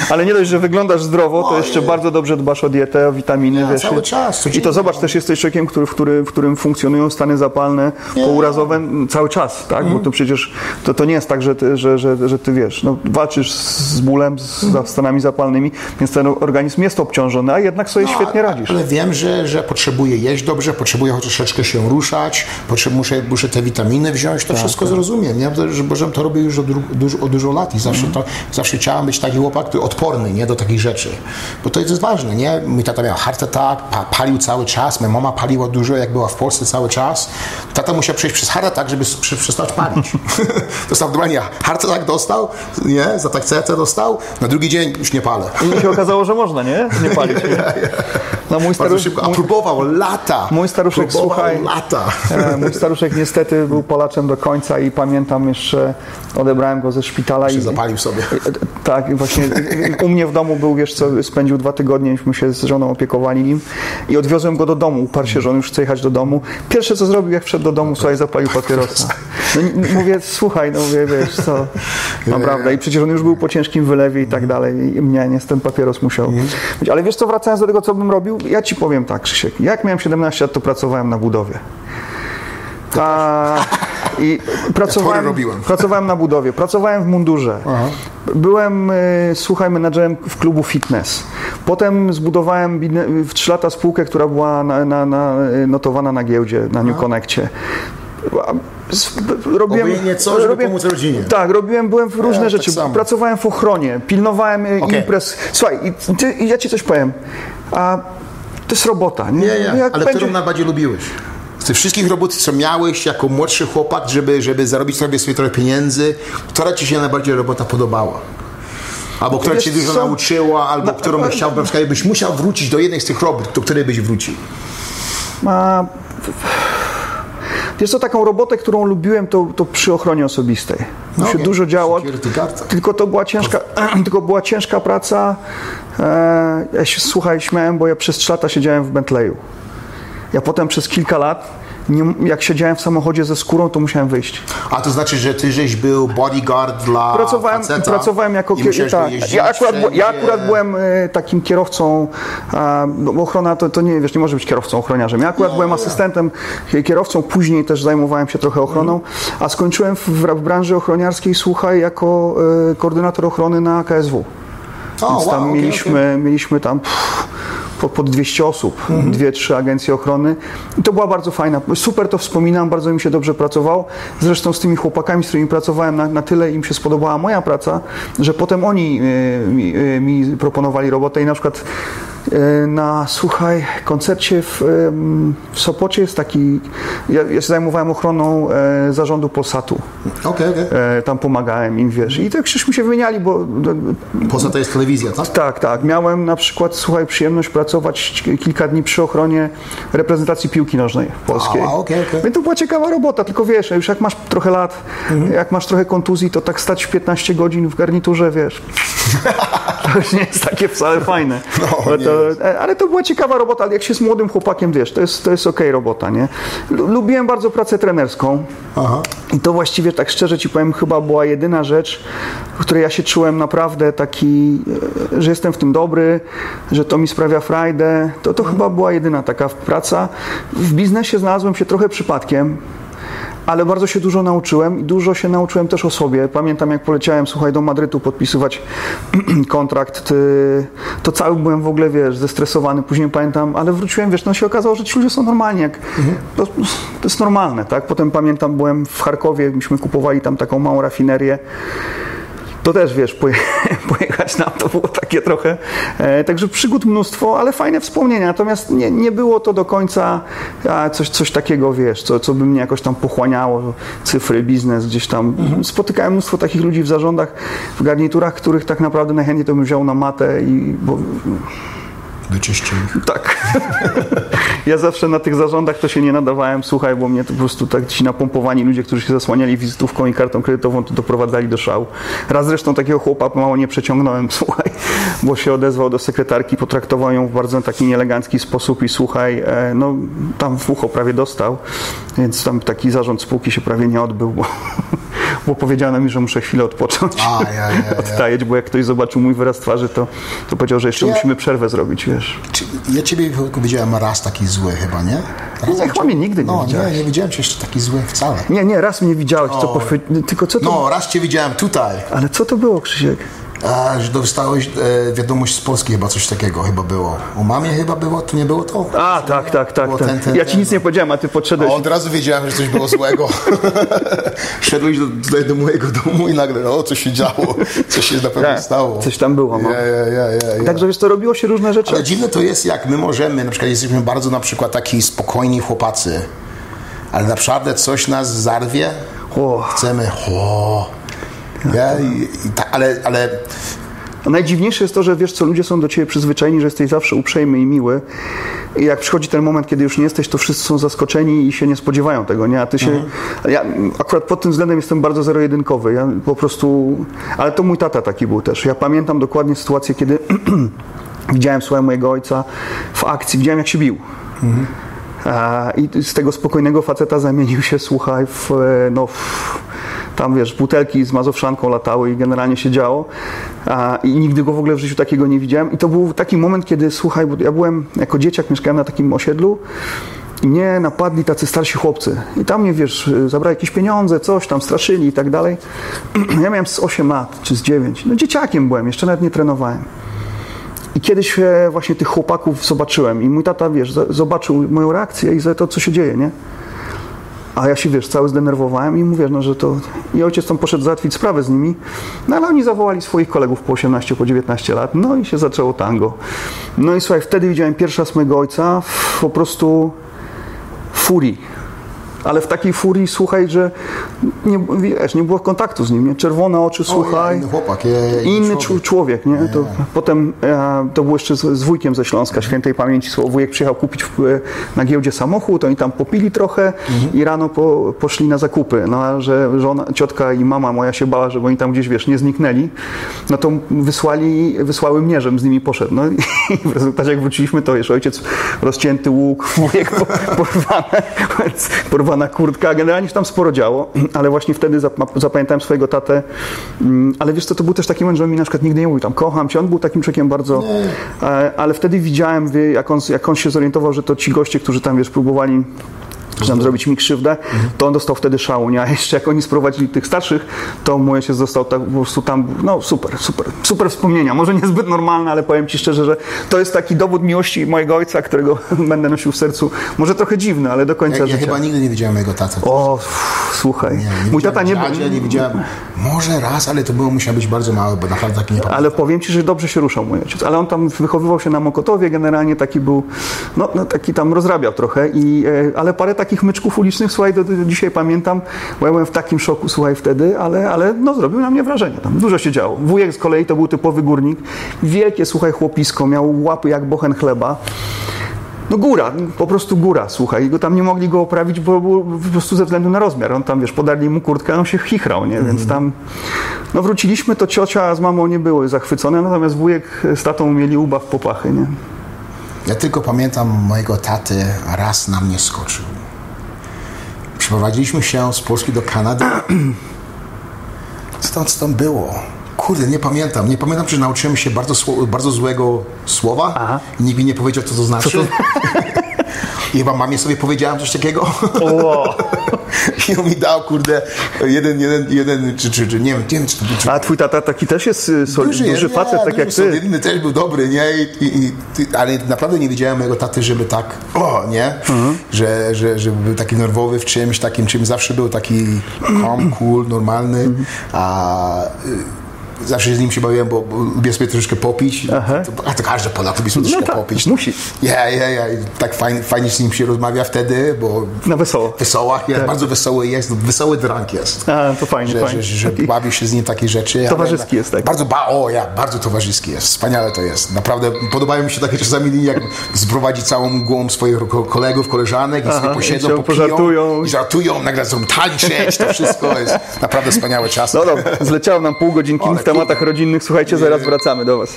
Ale nie dość, że wyglądasz zdrowo, to jeszcze bardzo dobrze dbasz o dietę, o witaminy, Ja wiesz. cały i- czas, I to zobacz, też jesteś człowiekiem, który, w, który, w którym funkcjonują stany zapalne, pourazowe m, cały czas, tak? Mhm. Bo to przecież to, to nie jest tak, że ty, że, że, że ty wiesz, no, walczysz z bólem, z Mhm. stanami zapalnymi, więc ten organizm jest obciążony, a jednak sobie świetnie No, radzisz. Ale wiem, że, że potrzebuję jeść dobrze, potrzebuję troszeczkę się ruszać, potrzebuję, muszę, muszę te witaminy wziąć, to Tak, wszystko zrozumiem. Ja, że Bożem to robię już od, dru- dużo, od dużo lat i zawsze, to, zawsze chciałem być taki chłopak, który odporny nie, do takich rzeczy. Bo to jest ważne, nie? Mój tata miał heart attack, pa, palił cały czas, moja mama paliła dużo, jak była w Polsce cały czas. Tata musiał przejść przez heart attack, żeby przestać palić. [laughs] dostał normalnie heart attack dostał, nie? Za tak serce dostał, na drugi dzień już nie palę. I się okazało, że można, nie? Nie palić. [laughs] No mój staruszek, szybko, a próbował lata. mój staruszek, próbował słuchaj, lata. e, mój staruszek niestety był Polaczem do końca i pamiętam jeszcze, odebrałem go ze szpitala Się i zapalił sobie. Tak, właśnie u mnie w domu był, wiesz co, spędził dwa tygodnie, myśmy się z żoną opiekowali nim i odwiozłem go do domu, uparł się, że on już chce jechać do domu. Pierwsze co zrobił, jak wszedł do domu, słuchaj, zapalił papierosa. No, mówię, słuchaj, no mówię, wiesz co, naprawdę. I przecież on już był po ciężkim wylewie i tak dalej i mnie nie, ten papieros musiał być. Ale wiesz co, wracając do tego, co bym robił, ja ci powiem tak, Krzysiek, jak miałem 17 lat, to pracowałem na budowie. A, I pracowałem, robiłem. [laughs] pracowałem na budowie, pracowałem w mundurze. Byłem, e, słuchaj, menadżerem w klubu fitness. Potem zbudowałem w 3 lata spółkę, która była na, na, na, notowana na giełdzie, na New Connectie. Robiłem, Obojętnie co, żeby pomóc rodzinie. Tak, robiłem, byłem w różne tak rzeczy. samo. Pracowałem w ochronie, pilnowałem e, Okej. imprez. Słuchaj, i ty, i ja ci coś powiem. A to jest robota. Nie, Nie, No nie, jak ale będzie- którą najbardziej lubiłeś? Tych wszystkich robót, co miałeś jako młodszy chłopak, żeby, żeby zarobić sobie swoje trochę pieniędzy, która ci się najbardziej robota podobała? Albo która cię dużo co? nauczyła, albo którą byś chciał, na przykład byś musiał wrócić do jednej z tych robót, do której byś wrócił. A, wiesz co, taką robotę, którą lubiłem, to, to przy ochronie osobistej. No się dużo działo. Tylko to była ciężka, [clears throat] tylko była ciężka praca. E, ja się, słuchaj, śmiałem, bo ja przez 3 lata siedziałem w Bentleyu. Ja potem przez kilka lat, nie, jak siedziałem w samochodzie ze skórą, to musiałem wyjść. A to znaczy, że ty żeś był bodyguard dla Pracowałem, faceta pracowałem jako musiałeś tak, ja, akurat, ja akurat byłem e, takim kierowcą, bo ochrona to, to nie wiesz, nie może być kierowcą ochroniarzem. Ja akurat byłem asystentem, e, kierowcą, później też zajmowałem się trochę ochroną, a skończyłem w, w branży ochroniarskiej, słuchaj, jako e, koordynator ochrony na KSW. O, Więc tam wow, okej, mieliśmy, mieliśmy tam pff, po, po 200 osób, Mhm. dwie, trzy agencje ochrony. I to była bardzo fajna. Super to wspominam, bardzo mi się dobrze pracowało. Zresztą z tymi chłopakami, z którymi pracowałem, na, na tyle im się spodobała moja praca, że potem oni y, y, mi proponowali robotę i na przykład na, słuchaj, koncercie w, w Sopocie jest taki, ja, ja się zajmowałem ochroną e, zarządu Polsatu. Okej, okej. E, tam pomagałem im, wiesz. I tak żeśmy się wymieniali, bo Poza to jest telewizja, tak? tak, tak. Miałem na przykład, słuchaj, przyjemność pracować kilka dni przy ochronie reprezentacji piłki nożnej polskiej. A, okej, okej. Więc to była ciekawa robota, tylko wiesz, już jak masz trochę lat, jak masz trochę kontuzji, to tak stać 15 godzin w garniturze, wiesz. [laughs] To już nie jest takie wcale fajne. No, nie e, ale to była ciekawa robota, ale jak się z młodym chłopakiem, wiesz, to jest, to jest okej robota, nie? Lu- Lubiłem bardzo pracę trenerską. Aha. I to właściwie, tak szczerze ci powiem, chyba była jedyna rzecz, w której ja się czułem naprawdę taki, e, że jestem w tym dobry, że to mi sprawia frajdę. To, to chyba była jedyna taka praca. W biznesie znalazłem się trochę przypadkiem. Ale bardzo się dużo nauczyłem i dużo się nauczyłem też o sobie. Pamiętam, jak poleciałem, słuchaj, do Madrytu podpisywać [clears throat] kontrakt, to cały byłem w ogóle, wiesz, zestresowany. Później pamiętam, ale wróciłem, wiesz, no się okazało, że ci ludzie są normalni. Jak, to, to jest normalne, tak? Potem pamiętam, byłem w Charkowie, myśmy kupowali tam taką małą rafinerię. To też, wiesz, poje, [laughs] pojechać nam to było takie trochę. E, także przygód mnóstwo, ale fajne wspomnienia. Natomiast nie, nie było to do końca coś, coś takiego, wiesz, co, co by mnie jakoś tam pochłaniało. Cyfry, biznes gdzieś tam. Spotykałem mnóstwo takich ludzi w zarządach, w garniturach, których tak naprawdę najchętniej to bym wziął na matę i bo, Wyczyścił. tak. [laughs] ja zawsze na tych zarządach to się nie nadawałem, słuchaj, bo mnie to po prostu tak ci napompowani ludzie, którzy się zasłaniali wizytówką i kartą kredytową, to doprowadzali do szału. Raz zresztą takiego chłopa mało nie przeciągnąłem, [laughs] słuchaj, bo się odezwał do sekretarki, potraktował ją w bardzo taki nieelegancki sposób i słuchaj, e, no tam w ucho prawie dostał, więc tam taki zarząd spółki się prawie nie odbył, bo, [laughs] bo powiedziano mi, że muszę chwilę odpocząć, A, ja, ja, ja. odtajeć, bo jak ktoś zobaczył mój wyraz twarzy, to, to powiedział, że jeszcze musimy przerwę zrobić, wiesz. Ja ciebie tylko widziałem raz taki zły chyba, nie? Raz Nie, chyba mnie nigdy nie No, widziałeś. nie, nie widziałem cię jeszcze taki zły wcale. Nie, nie, raz mnie widziałeś, co pochwy... Tylko co to... No, raz cię widziałem tutaj. Ale co to było, Krzysiek? A, że dostałeś e, wiadomość z Polski chyba coś takiego chyba było. O mamie chyba było, to nie było to? A, tak, tak, tak. Tak. ten- ten- ja ci nic nie powiedziałem, a ty podszedłeś. A od razu wiedziałem, że coś było złego. [laughs] Szedłeś do, tutaj do mojego domu i nagle, o, co się działo, co się na pewno Tak, stało. coś tam było, no. Ja, ja, ja, ja, ja. Także wiesz, to robiło się różne rzeczy. Ale dziwne to jest, jak my możemy, na przykład jesteśmy bardzo na przykład taki spokojni chłopacy, ale naprawdę coś nas zarwie, O. chcemy, o, ja, i, i ta, ale, ale A Najdziwniejsze jest to, że wiesz co, ludzie są do ciebie przyzwyczajeni, że jesteś zawsze uprzejmy i miły. I jak przychodzi ten moment, kiedy już nie jesteś, to wszyscy są zaskoczeni i się nie spodziewają tego, nie? A ty się... Ja akurat pod tym względem jestem bardzo zero-jedynkowy. Ja po prostu... Ale to mój tata taki był też. Ja pamiętam dokładnie sytuację, kiedy [clears throat] widziałem, słuchaj, mojego ojca w akcji, widziałem jak się bił. A, I z tego spokojnego faceta zamienił się, słuchaj, w, e, no, w, tam wiesz, butelki z mazowszanką latały i generalnie się działo. A, I nigdy go w ogóle w życiu takiego nie widziałem. I to był taki moment, kiedy, słuchaj, bo ja byłem jako dzieciak, mieszkałem na takim osiedlu i mnie napadli tacy starsi chłopcy. I tam mnie, wiesz, zabrali jakieś pieniądze, coś tam, straszyli i tak dalej. [clears throat] Ja miałem z 8 lat, czy z 9. No dzieciakiem byłem, jeszcze nawet nie trenowałem. I kiedyś właśnie tych chłopaków zobaczyłem i mój tata, wiesz, zobaczył moją reakcję i to, co się dzieje, nie? A ja się, wiesz, cały zdenerwowałem i mówię, no, że to... I ojciec tam poszedł załatwić sprawę z nimi, no ale oni zawołali swoich kolegów po 18, po 19 lat, no i się zaczęło tango. No i słuchaj, wtedy widziałem pierwszy raz mojego ojca w, po prostu furii. Ale w takiej furii, słuchaj, że nie, wiesz, nie było kontaktu z nim, nie? Czerwone oczy, słuchaj. inny chłopak, inny inny człowiek. człowiek, nie? To, potem e, to było jeszcze z, z wujkiem ze Śląska, świętej pamięci. słowo, Wujek przyjechał kupić w, na giełdzie samochód, oni tam popili trochę i rano po, poszli na zakupy. No a że żona, ciotka i mama moja się bała, żeby oni tam gdzieś, wiesz, nie zniknęli, no to wysłali, wysłały mnie, żebym z nimi poszedł. No i [laughs] w rezultacie jak wróciliśmy, to wiesz, ojciec rozcięty łuk, wujek po, [laughs] porwane, porwana kurtka, generalnie się tam sporo działo, [clears throat] ale właśnie wtedy zap- zapamiętałem swojego tatę, Mm, ale wiesz co, to był też taki moment, że on mi na przykład nigdy nie mówił tam kocham cię, on był takim człowiekiem bardzo, e, ale wtedy widziałem, wie, jak, on, jak on się zorientował, że to ci goście, którzy tam wiesz, próbowali tam zrobić mi krzywdę, to on dostał wtedy szału, nie? A jeszcze jak oni sprowadzili tych starszych, to mój ojciec został tak po prostu tam, no super, super, super wspomnienia. Może niezbyt normalne, ale powiem Ci szczerze, że to jest taki dowód miłości mojego ojca, którego [laughs] będę nosił w sercu. Może trochę dziwny, ale do końca ja, ja życia. chyba nigdy nie widziałem mojego taty. O, słuchaj, Nie, nie mój tata nie był... nie widziałem. Może raz, ale to było musiał być bardzo mały, bo naprawdę tak nie pamiętam. Ale powiem Ci, że dobrze się ruszał mój ojciec. Ale on tam wychowywał się na Mokotowie, generalnie taki był, no, no taki tam rozrabiał trochę, i, e, ale parę takich myczków ulicznych, słuchaj, do, do dzisiaj pamiętam, bo ja byłem w takim szoku, słuchaj, wtedy, ale, ale no, zrobił na mnie wrażenie. Tam dużo się działo. Wujek z kolei to był typowy górnik. Wielkie, słuchaj, chłopisko, miał łapy jak bochen chleba. No góra, po prostu góra, słuchaj. I go tam nie mogli go oprawić, bo był po prostu ze względu na rozmiar. On tam, wiesz, podarli mu kurtkę, a on się chichrał, nie? Więc tam, no wróciliśmy, to ciocia z mamą nie były zachwycone, natomiast wujek z tatą mieli ubaw popachy, nie? Ja tylko pamiętam mojego taty raz na mnie skoczył. Przeprowadziliśmy się z Polski do Kanady. Co tam, co tam było? Kurde, nie pamiętam. Nie pamiętam, czy nauczyłem się bardzo, bardzo złego słowa. Aha. Nikt mi nie powiedział, co to znaczy. [laughs] I chyba mamie sobie powiedziałem coś takiego. [laughs] I on mi dał, kurde, jeden, jeden, jeden, czy, czy, czy nie wiem, nie wiem, czy to był... Czy A twój tata taki też jest y, sol, duży, jest, facet, nie, tak duży, jak ty. solidny, też był dobry, nie? I, i, i, ale naprawdę nie widziałem mojego taty, żeby tak, o, nie? Mhm. Że, że, żeby był taki nerwowy w czymś, takim czym zawsze był taki calm, cool, normalny, Mhm. a... Zawsze z nim się bawiłem, bo, lubię sobie troszeczkę popić. Aha. A to każdy Polak lubi sobie troszeczkę tak, popić. musi. Ja, ja, ja. Tak fajnie, fajnie z nim się rozmawia wtedy, bo Na wesoło. wesoła, jest, Tak. bardzo wesoły jest, wesoły drank jest A, to fajnie, że, fajnie. że, że Taki- bawi się z nim takie rzeczy. ale Towarzyski jest taki. Bardzo, ba, o ja, bardzo towarzyski jest. Wspaniale to jest. Naprawdę podobają mi się takie czasami jak sprowadzi całą głową swoich ko- kolegów, koleżanek i sobie posiedzą, i popiją, i żartują, nagle tańczyć, to wszystko jest naprawdę wspaniałe czasy. No dobra, zleciało nam pół godzinki [laughs] Ale tematach rodzinnych. Słuchajcie, zaraz wracamy do Was.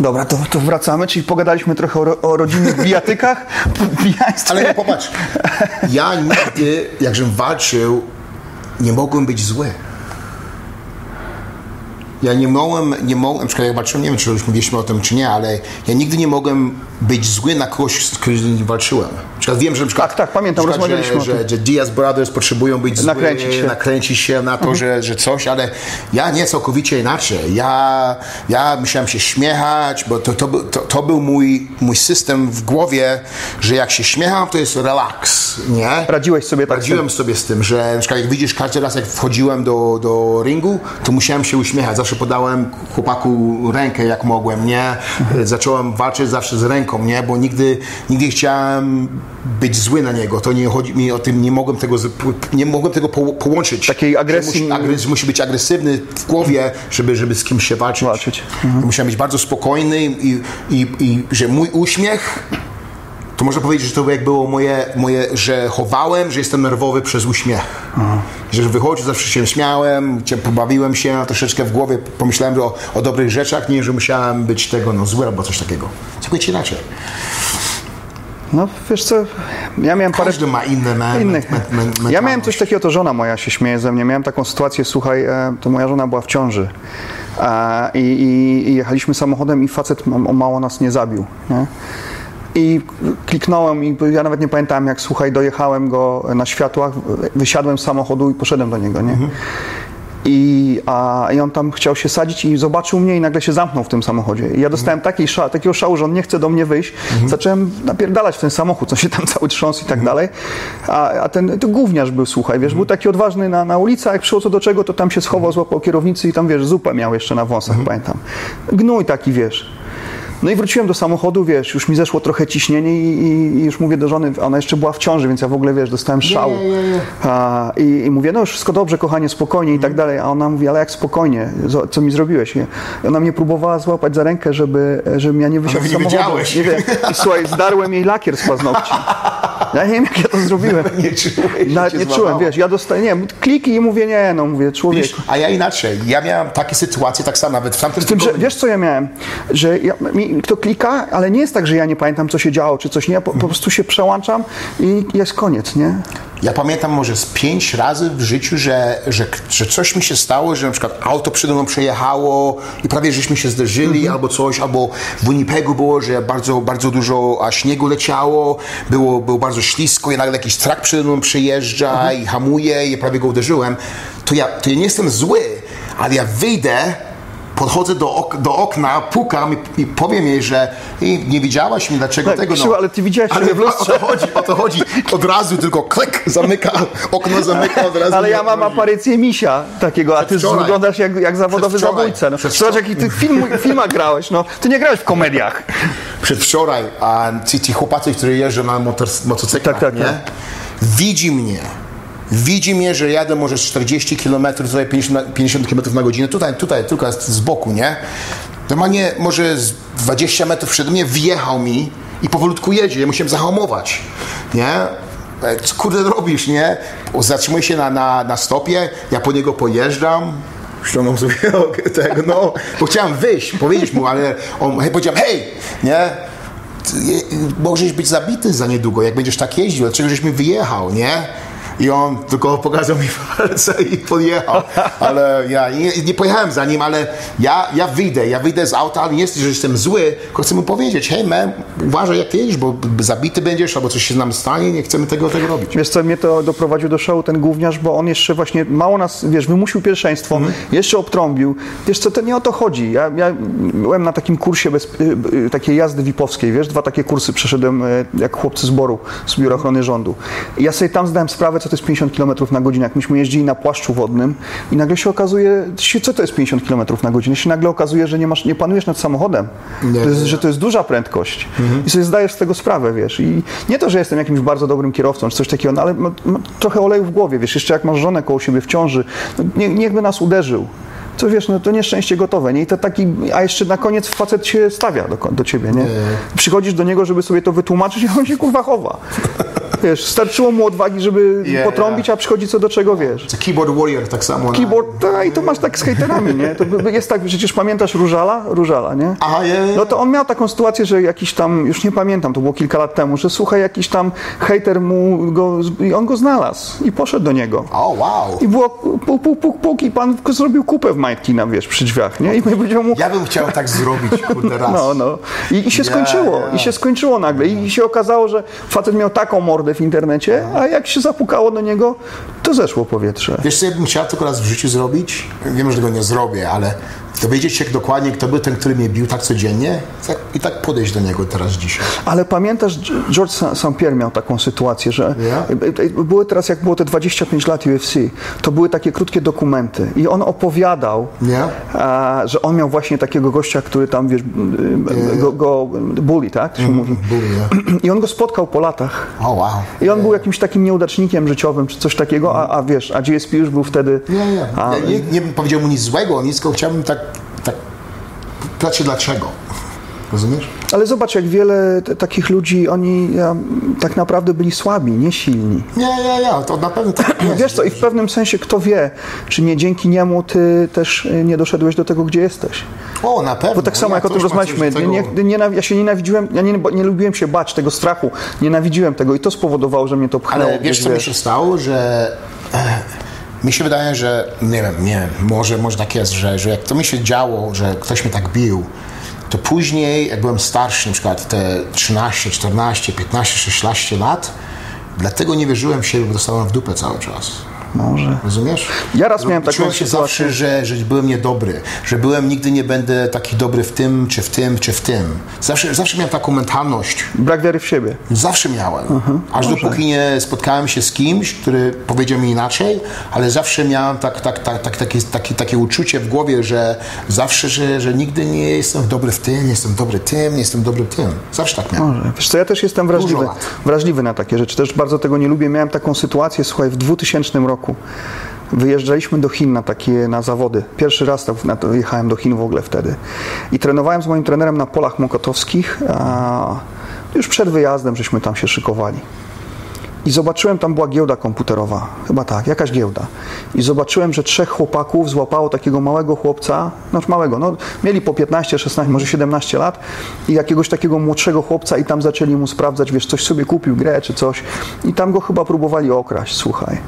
Dobra, to, to wracamy, czyli pogadaliśmy trochę o, o rodzinnych bijatykach, [laughs] pijaństwie. Ale nie popatrz, ja nigdy, jakżem walczył, nie mogłem być zły. Ja nie mogłem, nie mogłem, na przykład jak walczyłem, nie wiem, czy już mówiliśmy o tym, czy nie, ale ja nigdy nie mogłem być zły na kogoś, z którym walczyłem. Przykład wiem, że na przykład, Tak, tak, pamiętam, przykład, rozmawialiśmy że, że, że Diaz Brothers potrzebują być zły, Nakręcić się. nakręcić się na to, że, że coś, ale ja nie całkowicie inaczej. Ja, ja musiałem się śmiechać, bo to, to, był- to, to był mój, mój system w głowie, że jak się śmiecham, to jest relaks, nie? Radziłeś sobie tak Radziłem sobie z tym, że na przykład jak widzisz, każdy raz jak wchodziłem do, do ringu, to musiałem się uśmiechać. Zawsze podałem chłopaku rękę jak mogłem, nie? Zacząłem walczyć zawsze z ręką, nie? Bo nigdy, nigdy nie chciałem być zły na niego. To nie chodzi mi o tym, nie mogłem tego, nie mogłem tego po, połączyć. Takiej agresji- Musi, agres, musi być agresywny w głowie, żeby, żeby z kimś się walczyć. Walczyć. Musiałem być bardzo spokojny i, i, i że mój uśmiech to można powiedzieć, że to jak było moje, moje że chowałem, że jestem nerwowy przez uśmiech. Że wychodził, zawsze się śmiałem, pobawiłem się troszeczkę w głowie, pomyślałem o, o dobrych rzeczach, nie, że musiałem być tego no, zły albo coś takiego. Całkowicie inaczej. No wiesz co, ja miałem parę Każdy ma inne me, innych. me, me, Ja miałem coś takiego, to żona moja się śmieje ze mnie. Miałem taką sytuację, słuchaj, e, to moja żona była w ciąży. I, i, i jechaliśmy samochodem i facet ma- mało nas nie zabił. Nie? I kliknąłem i ja nawet nie pamiętałem jak, słuchaj, dojechałem go na światłach, wysiadłem z samochodu i poszedłem do niego, nie? I, a, I on tam chciał się sadzić i zobaczył mnie i nagle się zamknął w tym samochodzie. I ja dostałem takiej sza, takiego szału, że on nie chce do mnie wyjść. Zacząłem napierdalać w ten samochód, co się tam cały trząsł i tak dalej. A, a ten to gówniarz był, słuchaj, wiesz, był taki odważny na, na ulicy, a jak przyszło co do czego, to tam się schował, złapał kierownicy i tam, wiesz, zupę miał jeszcze na wąsach, pamiętam. Gnój taki, wiesz. No i wróciłem do samochodu, wiesz, już mi zeszło trochę ciśnienie i, i, i już mówię do żony, ona jeszcze była w ciąży, więc ja w ogóle, wiesz, dostałem szału. A, i, I mówię, no już wszystko dobrze, kochanie, spokojnie i tak dalej. A ona mówi, ale jak spokojnie, Co- co mi zrobiłeś? I ona mnie próbowała złapać za rękę, żeby, żebym ja nie wysiadł z nie samochodu. wiedziałeś. Nie wiem. I słuchaj, zdarłem jej lakier z paznokci. [laughs] Ja nie wiem, jak ja to zrobiłem. [laughs] Nie czułeś, że Nawet nie czułem, wiesz, ja dostaję, nie, kliki i mówię, nie, no mówię, człowiek. A ja inaczej. Ja miałem takie sytuacje tak samo, nawet w tamtym Z tym, że wiesz co ja miałem? Że ja, mi kto klika, ale nie jest tak, że ja nie pamiętam, co się działo, czy coś nie. Ja po, po prostu się przełączam i jest koniec, nie? Ja pamiętam może z pięć razy w życiu, że, że, że coś mi się stało, że na przykład auto przede mną przejechało i prawie żeśmy się zderzyli albo coś, albo w Winnipegu było, że bardzo, bardzo dużo a, śniegu leciało, było, było bardzo ślisko i nagle jakiś trak przede mną przejeżdża i hamuje i prawie go uderzyłem. To ja, to ja nie jestem zły, ale ja wyjdę podchodzę do, ok, do okna, pukam i, i powiem jej, że "Ej, nie widziałaś mi, dlaczego Tak, tego, Krzysztof, ale ty widziałeś ale w lustrze. O to chodzi, o to chodzi. Od razu tylko klik, zamyka, okno zamyka od razu. Ale ja mam otworzy. aparycję misia takiego, a ty wyglądasz jak, jak zawodowy zabójca. No. Zobacz, jaki ty film, filmach grałeś, no. Ty nie grałeś w komediach. Przedwczoraj, a ci, ci chłopacy, którzy jeżdżą na motor, motocyklach, Tak, tak, nie? tak. Widzi mnie. Widzi mnie, że jadę może z 40 km, tutaj 50, na- 50 km na godzinę, tutaj, tutaj, tylko z boku, nie? Normalnie może z 20 metrów przed mnie wjechał mi i powolutku jedzie, ja musiałem zahamować, nie? Co kurde robisz, nie? Zatrzymuje się na, na, na stopie, ja po niego pojeżdżam, ściągam sobie [laughs] tego, no, bo chciałem wyjść, powiedzieć mu, ale on, hej, powiedziałem, hej, nie? Możesz być zabity za niedługo, jak będziesz tak jeździł, dlaczego żeś mi wyjechał, nie? I on tylko pokazał mi [laughs] palce i podjechał. Ale ja nie, nie pojechałem za nim, ale ja, ja wyjdę, ja wyjdę z auta, ale nie jest, że jestem zły, tylko chcę mu powiedzieć, hej man, uważaj jak ty jedziesz, bo zabity będziesz, albo coś się nam stanie, nie chcemy tego, tego robić. Wiesz co, mnie to doprowadził do szału ten gówniarz, bo on jeszcze właśnie mało nas, wiesz, wymusił pierwszeństwo, Mhm. jeszcze obtrąbił. Wiesz co, to nie o to chodzi. Ja, ja byłem na takim kursie bez, y, y, takiej jazdy VIP-owskiej, wiesz, dwa takie kursy przeszedłem y, jak chłopcy z Boru, z Biura Ochrony Rządu. I ja sobie tam zdałem sprawę, co to jest 50 km na godzinę. Jak myśmy jeździli na płaszczu wodnym i nagle się okazuje, co to jest 50 km na godzinę? Się nagle okazuje, że nie, masz, nie panujesz nad samochodem, Nie, to jest, nie. że to jest duża prędkość. I sobie zdajesz z tego sprawę, wiesz. I nie to, że jestem jakimś bardzo dobrym kierowcą, czy coś takiego, no ale ma, ma trochę oleju w głowie, wiesz. Jeszcze jak masz żonę koło siebie w ciąży, no, nie, niechby nas uderzył. To wiesz, no to nieszczęście gotowe, nie? I to taki, a jeszcze na koniec facet się stawia do, do ciebie, nie? Przychodzisz do niego, żeby sobie to wytłumaczyć, a on się kurwa chowa. Wiesz, starczyło mu odwagi, żeby Yeah, potrąbić, a przychodzi co do czego, wiesz. To keyboard warrior tak samo. Keyboard, tak, i to masz tak z hejterami, nie? To jest tak, przecież pamiętasz Różala? Różala, nie? Aha, je. No to on miał taką sytuację, że jakiś tam, już nie pamiętam, to było kilka lat temu, że słuchaj, jakiś tam hejter mu go, i on go znalazł i poszedł do niego. O, wow. I było puk, puk, puk, puk i pan zrobił kupę w majtki na, wiesz, przy drzwiach, nie? I powiedział mu, Ja bym chciał tak zrobić, kurde, raz. no, no. I, i się Ja, skończyło, ja. i się skończyło nagle. I się okazało, że facet miał taką mordę w internecie, a jak się zapukało do niego, to zeszło powietrze. Wiesz co ja bym chciał tylko raz w życiu zrobić? Wiem, że tego nie zrobię, ale dowiedzieć się dokładnie, kto był ten, który mnie bił tak codziennie tak, i tak podejść do niego teraz dzisiaj. Ale pamiętasz, George St. Pierre miał taką sytuację, że Ja? były teraz, jak było te 25 lat UFC, to były takie krótkie dokumenty i on opowiadał, Nie? a, że on miał właśnie takiego gościa, który tam, wiesz, go, go bully, tak? To się mówi. Był, nie? [clears throat] I on go spotkał po latach. O, wow. I on był jakimś takim nieudacznikiem życiowym, czy coś takiego, a, a wiesz, a GSP już był wtedy... Nie, nie. A, Ja nie, nie bym powiedział mu nic złego, nic, tylko chciałbym tak, tak się dlaczego. Rozumiesz? ale zobacz, jak wiele takich ludzi, oni ja, tak naprawdę byli słabi, nie silni. Nie, nie, nie, to na pewno tak jest. Wiesz co, i w pewnym sensie kto wie, czy nie dzięki niemu ty też y, nie doszedłeś do tego, gdzie jesteś. O, na pewno. Bo tak samo Ja jak o tym rozmawialiśmy, nie, tego- nie, nienawi- ja się nienawidziłem, ja nie, nie lubiłem się bać tego strachu, nienawidziłem tego i to spowodowało, że mnie to pchnęło. Ale wiesz, co mi się stało, że e, mi się wydaje, że nie wiem, nie może, może tak jest, że, że jak to mi się działo, że ktoś mnie tak bił, to później, jak byłem starszy, na przykład te 13, 14, 15, 16 lat, dlatego nie wierzyłem w siebie, bo dostałem w dupę cały czas. Może. Rozumiesz? Ja raz miałem taką Czułem się sytuację. zawsze, że, że byłem niedobry, że byłem, nigdy nie będę taki dobry w tym, czy w tym, czy w tym. Zawsze, zawsze miałem taką mentalność. Brak wiary w siebie. Zawsze miałem. Mhm. Aż dopóki nie spotkałem się z kimś, który powiedział mi inaczej, ale zawsze miałem tak, tak, tak, tak, takie, takie, takie uczucie w głowie, że zawsze, że, że nigdy nie jestem dobry w tym, nie jestem dobry tym, nie jestem dobry tym. Zawsze tak miałem. Może. Wiesz co, ja też jestem wrażliwy, wrażliwy na takie rzeczy. Też bardzo tego nie lubię. Miałem taką sytuację, słuchaj, w 2000 roku. Wyjeżdżaliśmy do Chin na takie na zawody. Pierwszy raz tak na to jechałem do Chin w ogóle wtedy. I trenowałem z moim trenerem na polach mokotowskich. Już przed wyjazdem żeśmy tam się szykowali. I zobaczyłem, tam była giełda komputerowa, chyba tak, jakaś giełda. I zobaczyłem, że trzech chłopaków złapało takiego małego chłopca, no małego, no mieli po 15, 16, może 17 lat i jakiegoś takiego młodszego chłopca i tam zaczęli mu sprawdzać, wiesz, coś sobie kupił, grę czy coś i tam go chyba próbowali okraść, słuchaj.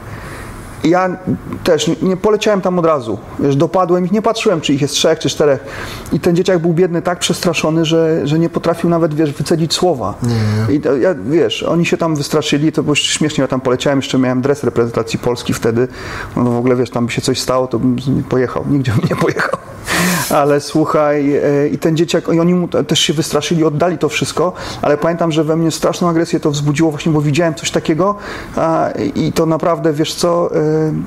I ja też nie, nie poleciałem tam od razu. Wiesz, dopadłem ich, nie patrzyłem, czy ich jest trzech, czy czterech. I ten dzieciak był biedny, tak przestraszony, że, że nie potrafił nawet, wiesz, wycedzić słowa. I to, ja, wiesz, oni się tam wystraszyli, to było śmiesznie, ja tam poleciałem, jeszcze miałem dres reprezentacji Polski wtedy. No w ogóle, wiesz, tam by się coś stało, to bym nie pojechał, nigdzie bym nie pojechał. Ale słuchaj, e, i ten dzieciak, i oni mu te- też się wystraszyli, oddali to wszystko, ale pamiętam, że we mnie straszną agresję to wzbudziło właśnie, bo widziałem coś takiego i to naprawdę, wiesz co, e,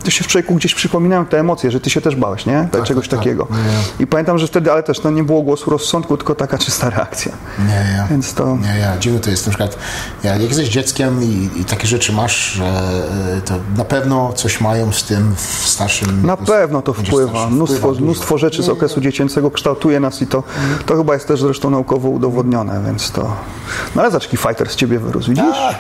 to się w człowieku gdzieś przypominają te emocje, że ty się też bałeś, nie? Czegoś tak, tak. takiego. I pamiętam, że wtedy, ale też no, nie było głosu rozsądku, tylko taka czysta reakcja. Nie, ja. Więc to... Nie, ja. Dziwne to jest. Na przykład, ja, jak jesteś dzieckiem i, i takie rzeczy masz, że e, to na pewno coś mają z tym w starszym Na pewno to wpływa. Mnóstwo, Wpływa mnóstwo rzeczy z okresu dziecięcego kształtuje nas i to, to chyba jest też zresztą naukowo udowodnione, więc to... No ale zaczki fighter z ciebie wyrósł, widzisz? Tak.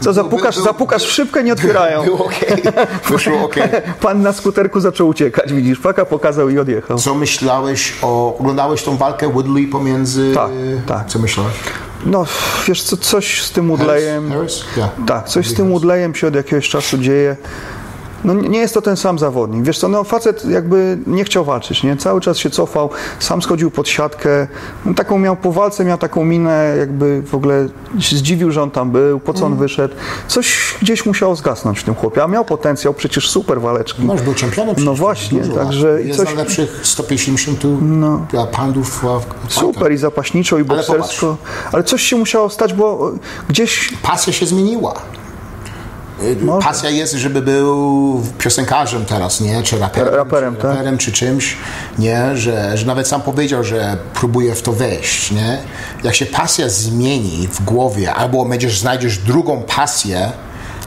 Co, zapukasz, zapukasz w szybkę, nie otwierają. Było okej. [laughs] Wyszło okej. Pan na skuterku zaczął uciekać, widzisz? Paka pokazał i odjechał. Co myślałeś o... Oglądałeś tą walkę Woodley pomiędzy... Tak, tak. Co myślałeś? No, wiesz co, coś z tym Woodleyem... Harris? Ja. Tak, coś z tym Woodleyem się od jakiegoś czasu dzieje. No nie jest to ten sam zawodnik. Wiesz co, no facet jakby nie chciał walczyć, nie? Cały czas się cofał, sam schodził pod siatkę. No, taką miał po walce, miał taką minę, jakby w ogóle się zdziwił, że on tam był, po co on wyszedł. Coś gdzieś musiało zgasnąć w tym chłopie, a miał potencjał, przecież super waleczki. No, był czempionem No właśnie, dużo także Jest coś- na lepszych 150 no. poundów w- w- Super i zapaśniczo, i Ale boksersko. Ale coś się musiało stać, bo gdzieś pasja się zmieniła. Y, Pasja jest, żeby był piosenkarzem teraz, nie? Czy raperem, Raperem, czy, tak. raperem czy czymś, nie? Że, że nawet sam powiedział, że próbuje w to wejść, nie? Jak się pasja zmieni w głowie, albo będziesz, znajdziesz drugą pasję,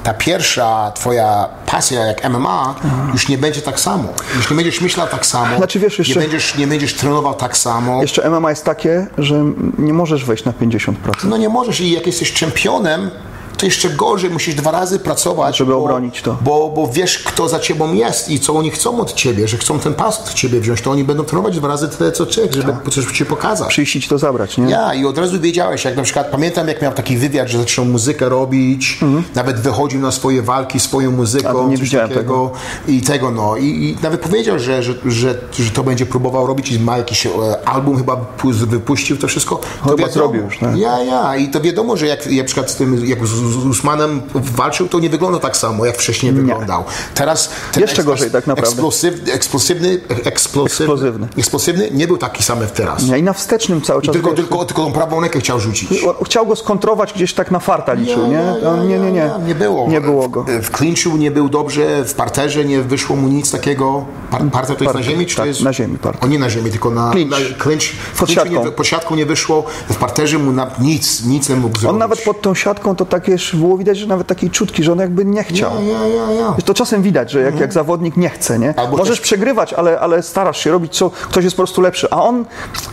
ta pierwsza twoja pasja jak MMA już nie będzie tak samo. Już nie będziesz myślał tak samo. Znaczy, wiesz, jeszcze- nie, będziesz, nie będziesz trenował tak samo. jeszcze MMA jest takie, że nie możesz wejść na 50%. No nie możesz i jak jesteś czempionem, to jeszcze gorzej, musisz dwa razy pracować. Żeby bo, obronić to. Bo, bo wiesz, kto za ciebą jest i co oni chcą od ciebie, że chcą ten pas od ciebie wziąć, to oni będą trenować dwa razy tyle, co ty, żeby Tak. coś ci pokazać. Przyjść to zabrać, nie? Ja, i od razu wiedziałeś, jak na przykład pamiętam, jak miał taki wywiad, że zaczął muzykę robić, nawet wychodził na swoje walki swoją muzyką, Mhm. Nie coś takiego i tego, no. I, I nawet powiedział, że, że, że, że to będzie próbował robić i ma jakiś e, album chyba pu- wypuścił to wszystko. To Chyba zrobił już, tak. Ja, ja. I to wiadomo, że jak, jak na przykład z tym, jak z, z Usmanem walczył, to nie wygląda tak samo, jak wcześniej wyglądał. Teraz ten Jeszcze gorzej, tak naprawdę. Eksplosywny, eksplosywny, eksplosywny, eksplosywny nie był taki sam jak teraz. Ja I na wstecznym cały czas. Tylko, wiesz, tylko, tylko tą prawą rękę chciał rzucić. Chciał go skontrować gdzieś tak na farta liczył, nie? Nie, nie, nie. Nie było. Nie było go. W, w clinchu nie był dobrze, w parterze nie wyszło mu nic takiego. Par, parter to jest Parter, na ziemi, czy tak, jest... na ziemi parter. O, nie na ziemi, tylko na Clinch. na clinch. Pod siatką. Nie, pod siatką nie wyszło, w parterze mu na, nic, nic nie mógł zrobić. On nawet pod tą siatką to tak wiesz, było widać, że nawet takiej czutki, że on jakby nie chciał. Ja, ja, ja, To czasem widać, że jak, jak zawodnik nie chce, nie? Albo Możesz też- przegrywać, ale, ale starasz się robić, co ktoś jest po prostu lepszy, a on,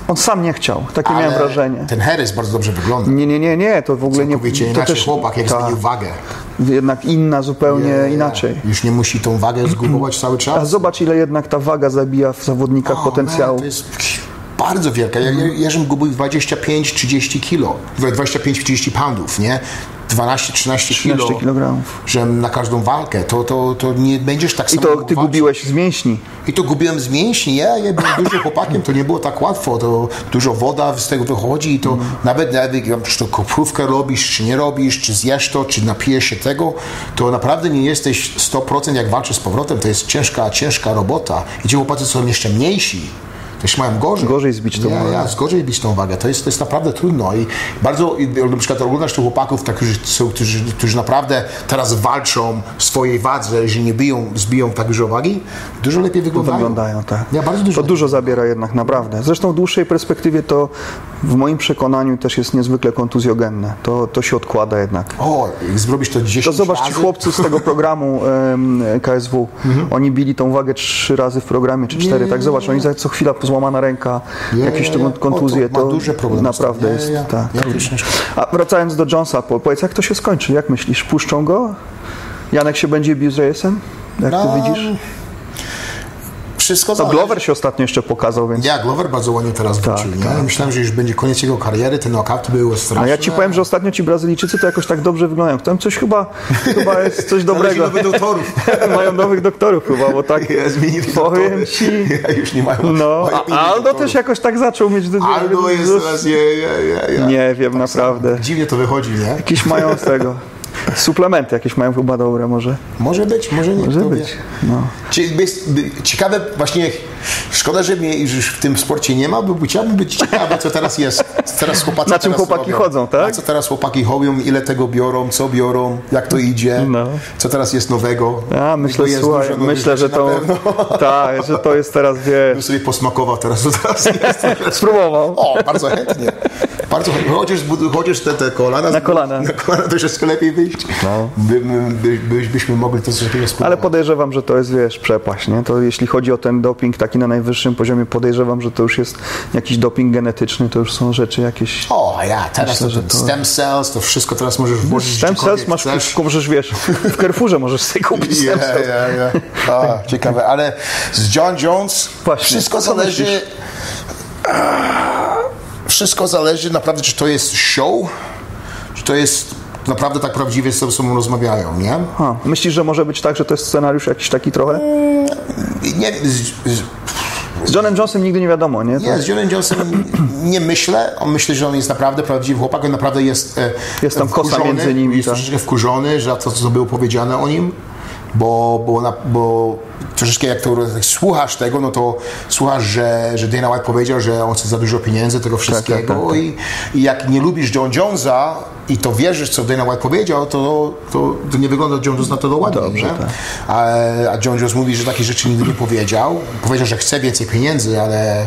on sam nie chciał. Takie miałem Ale wrażenie. Ten Harris bardzo dobrze wygląda. Nie, nie, nie, nie, to w ogóle nie. Całkowicie To inaczej też, chłopak, jak tak, zmienił wagę. Jednak inna zupełnie inaczej. Już nie musi tą wagę zgubować cały [clears throat] A czas. zobacz, ile jednak ta waga zabija w zawodnikach O, potencjału. man, To jest bardzo wielka. Ja żebym gubił 25-30 kilo, 25-30 poundów, nie? 12-13 kilo, 13 kilogramów. że na każdą walkę, to, to, to nie będziesz tak I samo to mógł ty walczyć. gubiłeś z mięśni. I to gubiłem z mięśni, ja, ja byłem [coughs] dużo chłopakiem, to nie było tak łatwo, to dużo woda z tego wychodzi i to nawet, nawet jak czy to koprówkę robisz, czy nie robisz, czy zjesz to, czy napijesz się tego, to naprawdę nie jesteś 100% jak walczysz z powrotem, to jest ciężka, ciężka robota. I ci chłopacy są jeszcze mniejsi, mają gorzej. Gorzej zbić tą ja, wagę. Ja, gorzej zbić tą wagę, to jest, to jest naprawdę trudno i bardzo, i na przykład oglądasz tych chłopaków, tak, którzy, są, którzy, którzy naprawdę teraz walczą w swojej wadze, że nie biją, zbiją tak dużo wagi, dużo lepiej wyglądają. Wyglądają, tak. Ja bardzo dużo To dużo zabiera jednak, naprawdę. Zresztą w dłuższej perspektywie to w moim przekonaniu też jest niezwykle kontuzjogenne. To, to się odkłada jednak. O, jak zrobisz to 10 To zobacz, ci razy, chłopcy z tego programu [laughs] KSW, oni bili tą wagę trzy razy w programie, czy cztery, tak zobacz, oni za co chwila złamana ręka, Ja, jakieś ja, ja. tu kontuzje, to ma duże problemy naprawdę jest, ja. tak. A wracając do Jonesa, po- powiedz, jak to się skończy, jak myślisz, puszczą go? Janek się będzie bił z Reyesem? Jak ty No, widzisz? Wszystko No. Glover się ostatnio jeszcze pokazał, więc... Ja, Glover bardzo ładnie teraz wrócił. nie? tak. Myślałem, że już będzie koniec jego kariery, te knockouty były straszne. A ja ci powiem, że ostatnio ci Brazylijczycy to jakoś tak dobrze wyglądają. Tam coś chyba, chyba jest coś dobrego. nowych doktorów. [laughs] Mają nowych doktorów chyba, bo tak Ja, zmienili powiem ci. [laughs] Ja już nie mają. No, mają Aldo doktorów. też jakoś tak zaczął mieć... Aldo jest teraz, ja. Nie wiem, naprawdę. Dziwnie to wychodzi, nie? Jakieś mają z tego... Suplementy jakieś mają chyba dobre może. Może być, może nie. Może być, no. Jest- Ciekawe właśnie, szkoda, że mnie już w tym sporcie nie ma, bo chciałbym być ciekawy, co teraz jest. Teraz [laughs] chłopacy Na czym teraz chłopaki robią. chodzą, tak? A co teraz chłopaki chowią, ile tego biorą, co biorą, jak to idzie, No. co teraz jest nowego. A, myślę, jest słuchaj, dużo myślę, że to... [laughs] Tak, że to jest teraz, Bym wiesz... sobie posmakował teraz, co teraz [laughs] jest. Spróbował. O, bardzo chętnie. Bardzo. Chociaż, chociaż te, te kolana. Na kolana. Na kolana to jeszcze lepiej wyjść. No. By, by, by, byśmy mogli to coś takiego spróbować. Ale podejrzewam, że to jest, wiesz, przepaść, nie? To jeśli chodzi o ten doping taki na najwyższym poziomie, podejrzewam, że to już jest jakiś doping genetyczny, to już są rzeczy jakieś... O, ja, teraz Myślę, to, to- stem cells, to wszystko teraz możesz włożyć Stem cells masz, chcesz. możesz, wiesz, w Carrefourze możesz sobie kupić [laughs] stem cells. ja, ja. A, ciekawe, ale z John Jones Właśnie, wszystko zależy... myślisz? [clears throat] Wszystko zależy naprawdę, czy to jest show, czy to jest naprawdę tak prawdziwie ze sobą rozmawiają, nie? A, myślisz, że może być tak, że to jest scenariusz jakiś taki trochę? Nie, z, z, Z Johnem Jonesem nigdy nie wiadomo, nie? Nie, z Johnem Jonesem nie myślę. On myślę, że on jest naprawdę prawdziwy chłopak. On naprawdę jest. e, Jest tam kosa wkurzony, między nimi, Jest tak. troszeczkę wkurzony za to, co było powiedziane o nim. Bo, bo, bo troszeczkę jak to jak słuchasz tego, no to słuchasz, że, że Dana White powiedział, że on chce za dużo pieniędzy, tego wszystkiego. tak, tak. I, I jak nie lubisz John Jonesa i to wierzysz, co Dana White powiedział, to, to, to nie wygląda John Jones na to ładnie. Dobrze, nie? tak. A, a John Jones mówi, że takie rzeczy nigdy nie powiedział. Powiedział, że chce więcej pieniędzy, ale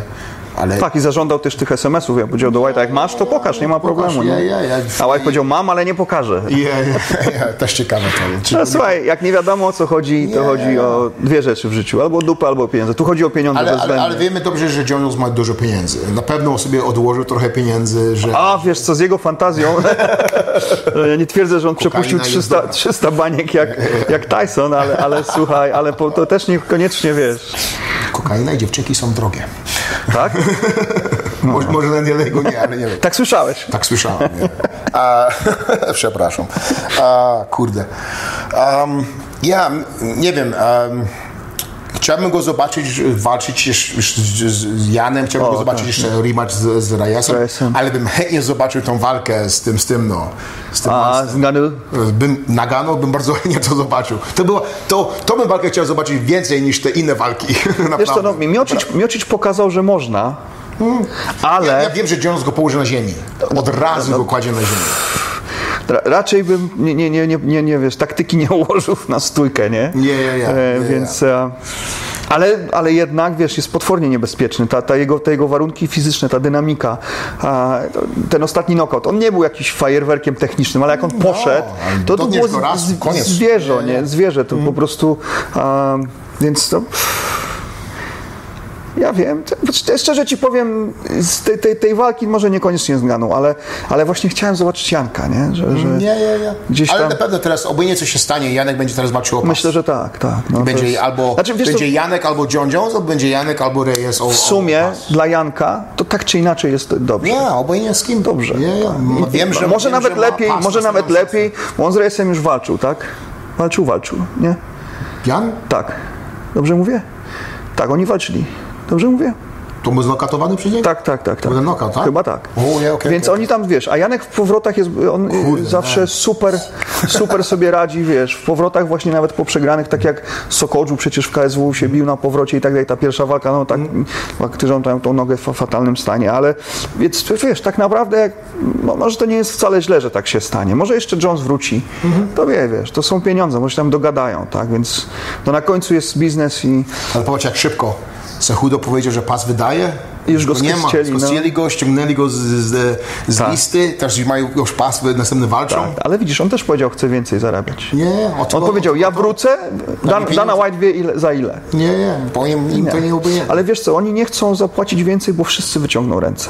ale... Tak, i zażądał też tych SMS-ów. Ja powiedział do White'a, jak masz, to pokaż, nie ma problemu. nie? ja, ja. A White powiedział, mam, ale nie pokażę. Ja, ja, ja, też ciekawe to. [laughs] No, słuchaj, jak nie wiadomo o co chodzi, to chodzi nie. o dwie rzeczy w życiu. Albo dupę, albo pieniądze. Tu chodzi o pieniądze Ale, ale, ale wiemy dobrze, że Jones ma dużo pieniędzy. Na pewno sobie odłożył trochę pieniędzy, że... A wiesz co, z jego fantazją, [laughs] ja nie twierdzę, że on przepuścił jest 300, dobra. 300 baniek jak, jak Tyson, ale, ale słuchaj, ale po, to też niekoniecznie wiesz. Kokaina i dziewczynki są drogie. Tak? [laughs] Może, może na niego nie, ale nie wiem. Tak słyszałeś. Tak słyszałem. Nie? A, [laughs] przepraszam. A, kurde. Um, ja nie wiem. Um, chciałbym go zobaczyć, walczyć jeszcze jeszcze z, Janem, chciałbym O, go zobaczyć tak, jeszcze rematch z, z Reyesem, Reyesem. ale bym chętnie zobaczył tą walkę z tym, z tym, no. Z tym A z Nganu? bym Nagano bym bardzo [laughs] chętnie to zobaczył. To, było, to, to bym walkę chciał zobaczyć więcej niż te inne walki. [laughs] Wiesz co, no. Miocic, Miocic pokazał, że można, ale... Ja, ja wiem, że Jones go położy na ziemi. Od razu No. go kładzie na ziemi. Ra- Raczej bym, nie, nie, nie, nie, nie, nie wiesz, taktyki nie [laughs] ułożył na stójkę, nie? Nie, nie, nie, E, Więc, e, ale, ale jednak, wiesz, jest potwornie niebezpieczny. Ta, ta jego, te jego warunki fizyczne, ta dynamika, a, ten ostatni knockout, on nie był jakimś fajerwerkiem technicznym, ale jak on poszedł, ale to to było raz, z, zwierzę, Nie? Zwierzę, to po prostu, a, więc to... Ja wiem, to- szczerze ci powiem, z tej, tej, tej walki może niekoniecznie z ale, ale właśnie chciałem zobaczyć Janka, nie? Że, że Nie, nie, nie. Gdzieś Ale tam- na pewno teraz obojętnie co się stanie, Janek będzie teraz walczył o pas. Myślę, że tak, tak. No, to będzie jest- albo Znaczy, wiesz będzie Janek albo John Jones, albo będzie Janek albo Reyes o, w sumie dla Janka to tak czy inaczej jest dobrze. Nie, obojętnie z kim. Dobrze. Nie, nie. M- Wiem, że może wiem, nawet że lepiej, pas może na nawet lepiej, bo on z Reyesem już walczył, tak? Walczył, walczył, nie? Jan? Tak. Dobrze mówię? Tak, oni walczyli. Dobrze mówię? To był znokatowany przez niego? Tak, tak, tak. tak. Był knockout, tak? Chyba tak. O, nie, okej, Więc okej. oni tam, wiesz, a Janek w powrotach jest, on Kurde, zawsze no. super, super sobie radzi, wiesz, w powrotach właśnie nawet po przegranych, tak jak Sokodżu przecież w KSW się bił na powrocie i tak dalej, ta pierwsza walka, no tak, Mm. faktycznie on tam tą nogę w fa- fatalnym stanie, ale więc wiesz, tak naprawdę, no, może to nie jest wcale źle, że tak się stanie, może jeszcze Jones wróci, Mhm. to wie, wiesz, to są pieniądze, może się tam dogadają, tak, więc no na końcu jest biznes i Ale popatrz jak szybko. Cechudo powiedział, że pas wydaje. Już go nie ma. ścięli, no. Go, ściągnęli go z, z, z Tak. listy, już mają już pas, następny walczą. tak, ale widzisz, on też powiedział, chce więcej zarabiać. Nie, nie. O On powiedział, ja wrócę, Dan. Dana White wie ile, za ile. Nie, nie. Powiem im to nie obojętne. Ale wiesz co, oni nie chcą zapłacić więcej, bo wszyscy wyciągną ręce.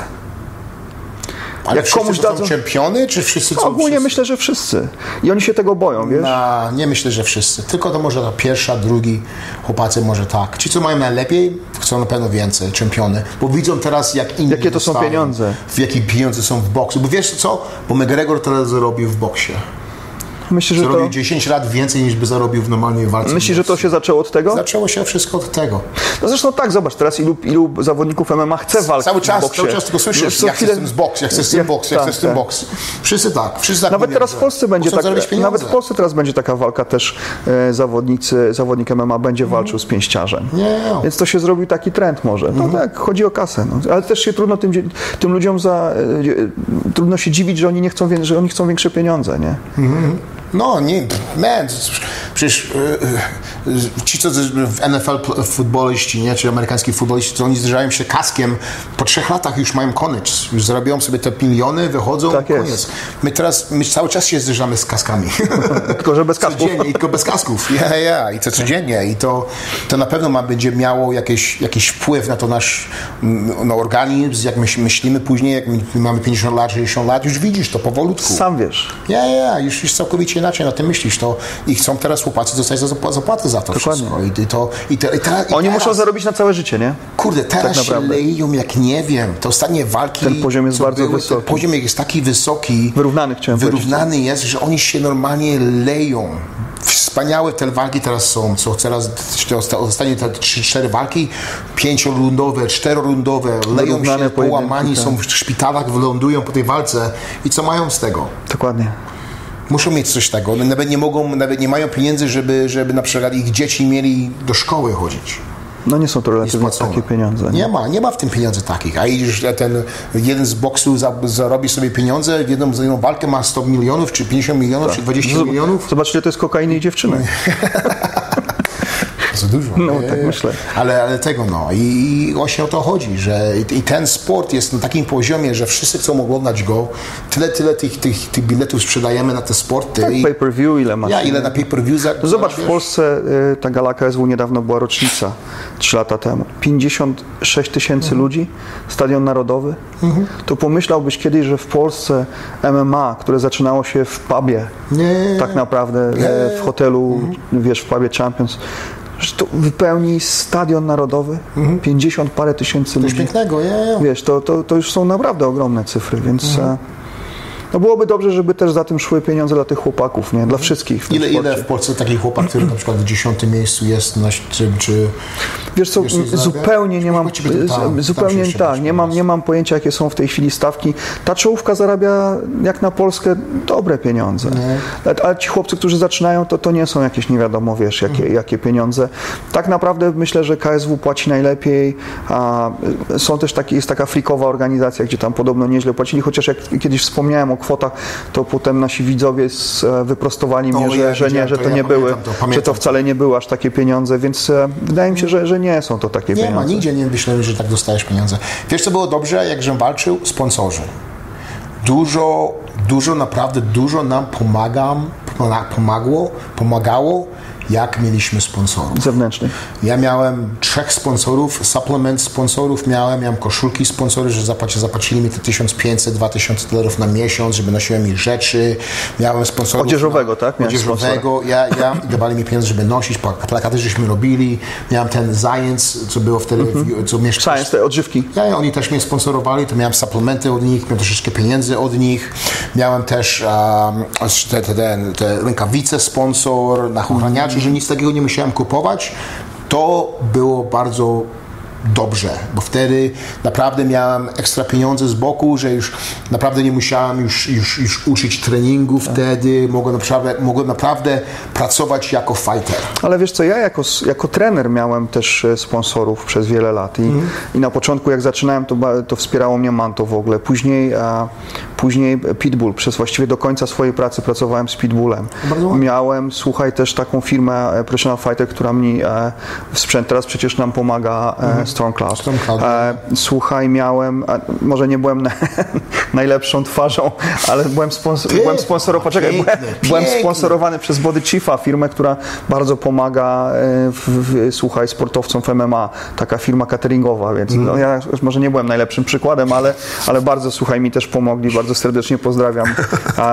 Ale jak wszyscy komuś to są dadzą- czempiony, czy wszyscy No, są ogólnie wszyscy? myślę, że wszyscy. I oni się tego boją, wiesz? Nie myślę, że wszyscy. Tylko to może ta pierwsza, drugi chłopacy może tak. Ci, co mają najlepiej, chcą na pewno więcej, czempiony. Bo widzą teraz, jak inni Jakie to są dostają, pieniądze. W jakie pieniądze są w boksu. Bo wiesz co? Bo McGregor teraz zarobił w boksie. Myślę, że to, Zarobił 10 lat więcej niż by zarobił w normalnej walce. myślisz, że to się zaczęło od tego? Zaczęło się wszystko od tego. No zresztą tak, zobacz, teraz ilu, ilu zawodników MMA chce walczyć Cały czas, cały czas tylko słyszysz, Co jak chwilę- chcę z tym z boks, jak chcę z tym Jak- boks, tak, chcę z tym tak. boks. Wszyscy tak, wszyscy tak Nawet teraz w Polsce będzie tak, nawet w Polsce teraz będzie taka walka też e, zawodnicy, zawodnik MMA będzie walczył z pięściarzem. Nie. Więc to się zrobił taki trend może. No tak, chodzi o kasę. No. Ale też się trudno tym, tym ludziom za, e, e, trudno się dziwić, że oni nie chcą, że oni chcą większe pieniądze, nie? No, nie, man, przecież y, y, ci, co w NFL futboliści, nie, czy amerykański futboliści, to oni zderzają się kaskiem, po trzech latach już mają koniec, już zarabiają sobie te miliony, wychodzą, Tak jest. koniec. My teraz, my cały czas się zderzamy z kaskami. [laughs] Tylko, że bez kasków. Codziennie, tylko bez kasków. Ja, ja, i to codziennie. I to, to na pewno ma, będzie miało jakiś, jakiś wpływ na to nasz na organizm, jak my myślimy później, jak my mamy 50 lat, 60 lat, już widzisz to powolutku. Sam wiesz. Ja, ja, już, już całkowicie inaczej na tym myślisz. To, I chcą teraz chłopacy dostać za zapła- zapłatę za to Dokładnie. wszystko. I, to, i te, i te, i Oni teraz, muszą zarobić na całe życie, nie? Kurde, teraz tak się leją jak nie wiem. Te ostatnie walki... Ten poziom jest bardzo były, wysoki. Ten poziom jest taki wysoki. Wyrównany chciałem Wyrównany jest, że oni się normalnie leją. Wspaniałe te walki teraz są, co teraz te osta- ostatnie te 3-4 walki, pięciorundowe, czterorundowe, leją Wyrównane się, połamani tak. są w szpitalach, wylądują po tej walce i co mają z tego? Dokładnie. Muszą mieć coś tego. One nawet nie mogą, nawet nie mają pieniędzy, żeby, żeby na przykład ich dzieci mieli do szkoły chodzić. No nie są to relatywnie takie pieniądze. Nie ma, nie ma w tym pieniędzy takich. A idziesz, że ten jeden z boksu za, zarobi sobie pieniądze, w jedną, za jedną walkę ma 100 milionów, czy 50 milionów, czy 20 milionów. Zobacz, ile to jest kokainy i dziewczyny. [laughs] Bardzo dużo. No, nie? tak myślę. Ale, ale tego no. I, I właśnie o to chodzi, że i, i ten sport jest na takim poziomie, że wszyscy chcą oglądać go. Tyle, tyle tych, tych, tych biletów sprzedajemy na te sporty. Tak, I, pay-per-view ile masz? ja, ile na pay-per-view za, To zobacz, w? Polsce y, ta gala KSW niedawno była rocznica, 3 lata temu. 56 tysięcy Mhm. ludzi, Stadion Narodowy. To pomyślałbyś kiedyś, że w Polsce MMA, które zaczynało się w pubie, Nie. tak naprawdę e, w hotelu, wiesz, w pubie Champions, że to wypełni Stadion Narodowy, 50 parę tysięcy Coś ludzi. pięknego, ja, ja. Wiesz, to, to, to już są naprawdę ogromne cyfry, więc Mhm. No byłoby dobrze, żeby też za tym szły pieniądze dla tych chłopaków, nie? Dla wszystkich w Ile, sporcie. ile w Polsce taki chłopak, który na przykład w dziesiątym miejscu jest, na, czy, czy Wiesz co, zarabia? zupełnie nie mam, tam- zupełnie tak, nie mam, nie mam pojęcia jakie są w tej chwili stawki. Ta czołówka zarabia jak na Polskę dobre pieniądze. A- A ci chłopcy, którzy zaczynają, to, to nie są jakieś nie wiadomo, wiesz, jakie, Mhm. jakie pieniądze. Tak naprawdę myślę, że KSW płaci najlepiej, a są też takie, jest taka frikowa organizacja, gdzie tam podobno nieźle płacili, chociaż jak kiedyś wspomniałem o kwotach, to potem nasi widzowie e, wyprostowali mnie, No, że, ja że nie, że to, to ja nie były, pamiętam to, że pamiętam to to. wcale nie były aż takie pieniądze, więc e, wydaje mi się, że, że nie są to takie Nie pieniądze. ma, nigdzie nie myślałem, że tak dostajesz pieniądze. Wiesz, co było dobrze, jak żem walczył? Sponsorzy. Dużo, dużo, naprawdę dużo nam pomagam, poma- pomagło, pomagało, jak mieliśmy sponsorów. Zewnętrznych. Ja miałem trzech sponsorów, supplement sponsorów miałem, miałem koszulki sponsory, że zapłaci, zapłacili mi te 1500-2000 dolarów na miesiąc, żeby nosiłem ich rzeczy. Miałem sponsorów... Odzieżowego, na, tak? Miałeś Odzieżowego. Ja, ja, dawali mi pieniądze, żeby nosić, pla- plakaty żeśmy robili. Miałem ten Science, co było wtedy, w, co mieszkał... Science, te odżywki. Ja, oni też mnie sponsorowali, to miałem suplementy od nich, miałem troszeczkę pieniędzy od nich, miałem też um, te, te, te, te rękawice sponsor, na ochraniaczy, że nic takiego nie musiałem kupować. To było bardzo dobrze, bo wtedy naprawdę miałem ekstra pieniądze z boku, że już naprawdę nie musiałem już, już, już uczyć treningu wtedy, mogłem naprawdę, mogłem naprawdę pracować jako fighter. Ale wiesz co, ja jako, jako trener miałem też e, sponsorów przez wiele lat i, Mhm. i na początku jak zaczynałem, to, to wspierało mnie Manto w ogóle. Później, a, później Pitbull. Przez właściwie do końca swojej pracy pracowałem z Pitbullem. Bardzo. Miałem, słuchaj, też taką firmę e, Professional Fighter, która mi e, w sprzęt teraz przecież nam pomaga e, Stormcloud. Stormcloud. E, słuchaj, miałem, może nie byłem na, [laughs] najlepszą twarzą, ale byłem, sponsor, byłem sponsorowany, poczekaj, byłem, Piękny, byłem sponsorowany przez Body Chiefa, firmę, która bardzo pomaga, e, w, w, słuchaj, sportowcom w MMA, taka firma cateringowa, więc Mhm. no, ja może nie byłem najlepszym przykładem, ale, ale bardzo, słuchaj, mi też pomogli, bardzo serdecznie pozdrawiam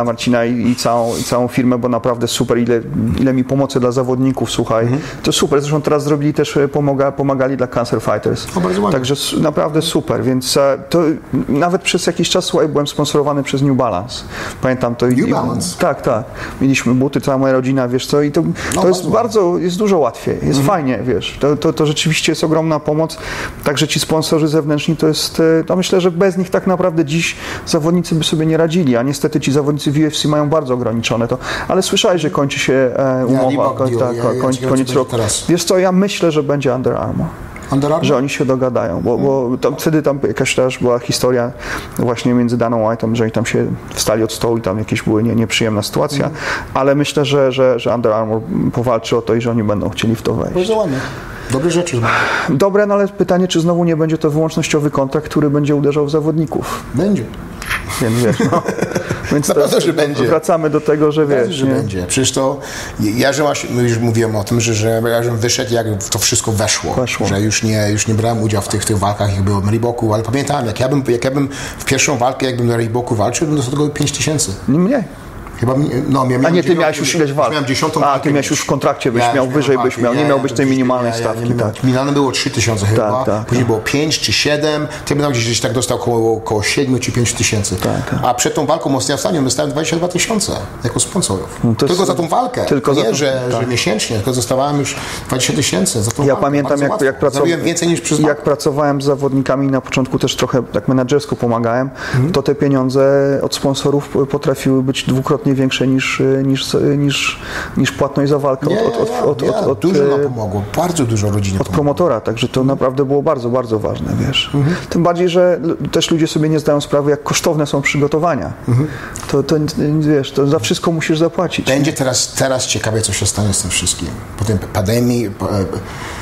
Marcina i, i, całą, i całą firmę, bo naprawdę super, ile, ile mi pomocy dla zawodników, słuchaj, Mhm. to super, zresztą teraz zrobili też, e, pomaga, pomagali dla Cancer Fighters, O, bardzo ładnie. także naprawdę super, więc e, to nawet przez jakiś czas, słuchaj, byłem sponsorowany przez New Balance, pamiętam to. New i- Balance? Tak, tak, mieliśmy buty, cała moja rodzina, wiesz co, i to, to bardzo jest bardzo, jest dużo łatwiej, jest fajnie, wiesz, to, to, to rzeczywiście jest ogromna pomoc, także ci sponsorzy zewnętrzni to jest, to myślę, że bez nich tak naprawdę dziś zawodnicy by sobie nie radzili, a niestety ci zawodnicy w UFC mają bardzo ograniczone to, ale słyszałeś, że kończy się e, umowa, deal, tak, ja- ja koniec będzie roku. teraz. Wiesz co, ja myślę, że będzie Under Armour Under Armour? że oni się dogadają, bo, bo tam, wtedy tam jakaś też była historia właśnie między Daną White'em, że oni tam się wstali od stołu i tam jakieś były nie, nieprzyjemna sytuacja, ale myślę, że, że, że Under Armour powalczy o to i że oni będą chcieli w to wejść. Bardzo ładnie. Dobre rzeczy. Dobre, no ale pytanie, czy znowu nie będzie to wyłącznościowy kontrakt, który będzie uderzał w zawodników, Będzie. Więc wiesz, no. [laughs] Więc Na to- pewno, że będzie. wracamy do tego, że Wiesz, że nie? będzie. Przecież to, ja że właśnie, no już mówiłem o tym, że, że ja żem wyszedł, jak to wszystko weszło. Weszło. Że już nie, już nie brałem udziału w tych, tych walkach, jak byłem na Reeboku, ale pamiętam, jak ja bym, jak ja bym w pierwszą walkę, jakbym na Reeboku walczył, bym dostał tylko 5 tysięcy. Nie mniej. Chyba, no, ja A nie, ty miałeś już ileś walk. Miałem dziesiątą A, ty miałeś już w kontrakcie, byś Ja miał, już wyżej byś miał, nie miałbyś tej minimalnej ja, stawki, Ja, tak. Minimalne było 3000 chyba, tak, później tak. było 5 czy 7, ty bym gdzieś, tak dostał około, około 7 czy 5 tysięcy. tak. A przed tą walką mocniej ostatnią dostałem 22 tysiące jako sponsorów. No tylko za tą walkę. tylko nie, że, tak. że miesięcznie, tylko dostawałem już 20 tysięcy za tą Ja walkę. pamiętam, Bardzo jak, jak, pracowałem, więcej niż przez jak pracowałem z zawodnikami na początku też trochę tak menedżersko pomagałem, Mhm. to te pieniądze od sponsorów potrafiły być dwukrotnie wielokrotnie większe niż, y, niż, y, niż, niż płatność za walkę Nie, od, od, od, nie, od, od, dużo nam e, pomogło, bardzo dużo rodzinie od promotora, także to naprawdę było bardzo, bardzo ważne, wiesz. Mhm. Tym bardziej, że też ludzie sobie nie zdają sprawy, jak kosztowne są przygotowania. Mhm. To, to, wiesz, to za wszystko musisz zapłacić. Będzie teraz, teraz ciekawe, co się stanie z tym wszystkim. Po tej pandemii, po- e,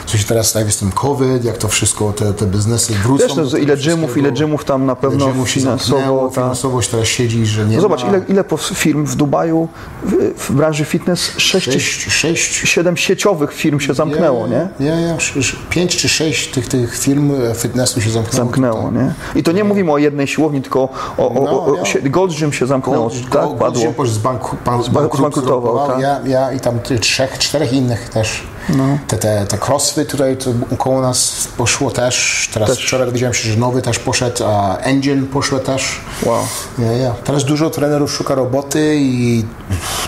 co się teraz stanie z tym COVID, jak to wszystko, te, te biznesy wrócą. Wiesz, no, ile gymów, ile gymów tam na pewno Ile się finansowo. ta- finansowość teraz siedzi, że nie No zobacz, ma... ile, ile firm w Dubaju w, w branży fitness, 6 czy Sześć, sześć 7 sieciowych firm się zamknęło, nie? Ja, ja, sz- sz- pięć czy sześć tych, tych firm e, fitnessu się zamknęło. Zamknęło, nie? I to nie mówimy o jednej siłowni, tylko o, o, o, o No, sie- Gold Gym się zamknęło, Gold, tak? Gold, Padło. Gold Gym zbankrutował, bankrutował, tak. ja, ja i tam trzech, czterech innych też. No. Te, te, te crossfit tutaj to koło nas poszło też. Teraz Też. wczoraj dowiedziałem się, że nowy też poszedł, a Engine poszło też. Wow. Ja, ja. Teraz dużo trenerów szuka roboty i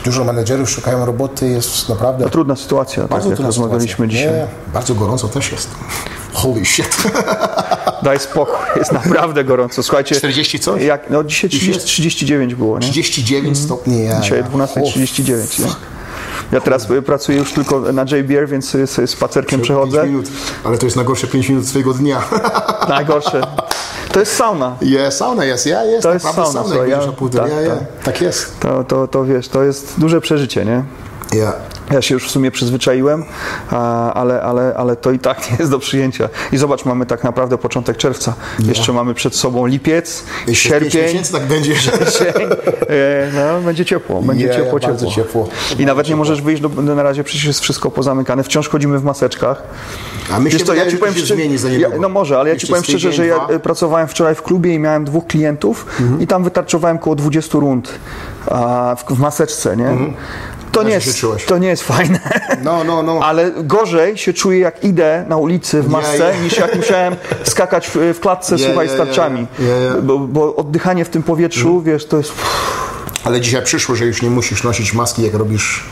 dużo menedżerów szukają roboty. Jest naprawdę Trudna sytuacja, tak bardzo jak trudna rozmawialiśmy sytuacja. dzisiaj. Nie, bardzo gorąco też jest. Holy shit. [laughs] Daj spokój, jest naprawdę gorąco. Słuchajcie, 40 coś? Jak, no dzisiaj 30, 39 było, nie? 39 stopni. Ja, Dzisiaj ja. 12.39, nie? Ja teraz y, pracuję już tylko na JBR, więc sobie sobie spacerkiem przechodzę. 5 minut, ale to jest najgorsze 5 minut swojego dnia. [laughs] Najgorsze. To jest sauna. Jest, sauna jest, ja jest. To jest sauna, sauna, ja- półtora, tak, ja, ja. tak. tak jest. To, to, to wiesz, to jest duże przeżycie, nie? Ja. Ja się już w sumie przyzwyczaiłem, ale, ale, ale to i tak [laughs] nie jest do przyjęcia. I zobacz, mamy tak naprawdę początek czerwca. Jeszcze mamy przed sobą lipiec, Jeszcze sierpień. miesięcy tak będzie. [laughs] Sierpień. E, No, będzie ciepło, będzie Ja, ja, ciepło, ciepło. ciepło. I nawet nie możesz wyjść, do, na razie przecież jest wszystko pozamykane. Wciąż chodzimy w maseczkach. A my się Wiesz co, wydaje, się zmieni za ja. No może, ale ja ci Jeszcze powiem z tydzień, szczerze, że ja dwa. e, pracowałem wczoraj w klubie i miałem dwóch klientów Mhm. i tam wytarczowałem około 20 rund w, w maseczce, nie? To, nie jest, czułeś? to nie jest fajne. No, no, no. Ale gorzej się czuję, jak idę na ulicy w masce, Ja, ja. niż jak musiałem skakać w, w klatce, Ja, słuchaj, ja, z tarczami. Bo, bo oddychanie w tym powietrzu, wiesz, to jest... Ale dzisiaj przyszło, że już nie musisz nosić maski, jak robisz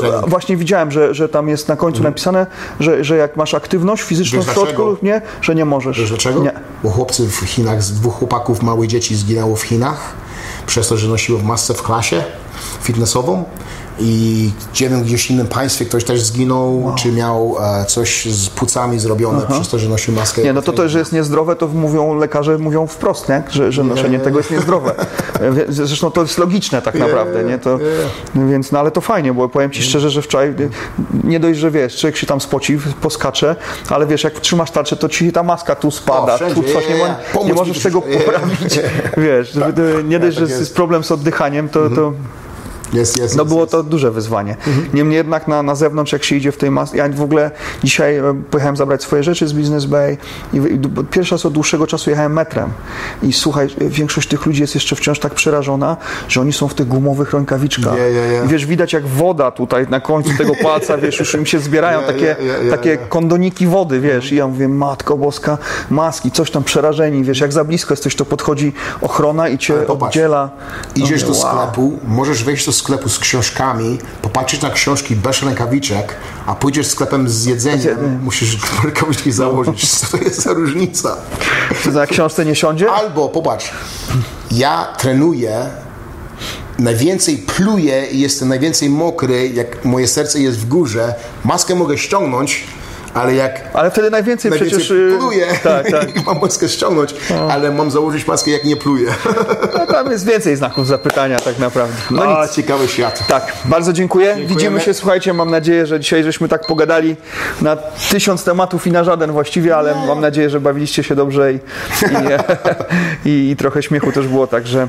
trening. Właśnie widziałem, że, że tam jest na końcu napisane, że, że jak masz aktywność fizyczną Wiesz w środku lub nie, że nie możesz. Wiesz dlaczego? Nie. Bo chłopcy w Chinach, z dwóch chłopaków, małe dzieci zginęło w Chinach przez to, że nosiło w masce w klasie fitnessową i gdzieś w innym państwie ktoś też zginął, czy miał e, coś z płucami zrobione przez to, że nosił maskę. Nie, no to to, że jest niezdrowe, to mówią lekarze, mówią wprost, nie? Że, że noszenie tego jest niezdrowe. [laughs] Zresztą to jest logiczne tak naprawdę, nie? To, Więc, no ale to fajnie, bo powiem Ci szczerze, że wczoraj nie dość, że wiesz, człowiek się tam spoci, poskacze, ale wiesz, jak trzymasz tarczę, to Ci ta maska tu spada, O, tu coś, nie. Pomóc nie możesz tego [laughs] poprawić. Wiesz, to nie dość, że tak jest. problem z oddychaniem, to, to Jest, jest, no było to duże wyzwanie. Niemniej jednak na, na zewnątrz, jak się idzie w tej masce, ja w ogóle dzisiaj e, pojechałem zabrać swoje rzeczy z Business Bay i, i pierwszy raz od dłuższego czasu jechałem metrem. I słuchaj, e, większość tych ludzi jest jeszcze wciąż tak przerażona, że oni są w tych gumowych rękawiczkach. Ja, ja, ja. I wiesz, widać jak woda tutaj na końcu tego palca, wiesz, już im się zbierają takie, takie kondoniki wody, wiesz. I ja mówię, matko boska, maski, coś tam przerażeni, wiesz, jak za blisko jesteś, to podchodzi ochrona i cię popatrz. oddziela. Idziesz Mówię, do wow. sklepu, możesz wejść do sklepu z książkami, popatrzeć na książki bez rękawiczek, a pójdziesz sklepem z jedzeniem, musisz rękawiczki [laughs] założyć. Co to jest za różnica? Czy na książce nie siądzie? Albo, popatrz, ja trenuję, najwięcej pluję i jestem najwięcej mokry, jak moje serce jest w górze, maskę mogę ściągnąć, ale jak Ale wtedy najwięcej, najwięcej przecież... y, pluję, [laughs] Tak, tak. mam maskę ściągnąć, ale mam założyć maskę, jak nie pluję. [laughs] No, tam jest więcej znaków zapytania tak naprawdę. No No, nic. ciekawy świat. Tak, bardzo dziękuję. Widzimy się, słuchajcie, mam nadzieję, że dzisiaj żeśmy tak pogadali na tysiąc tematów i na żaden właściwie, ale mam nadzieję, że bawiliście się dobrze i, i, [laughs] i, i trochę śmiechu też było, także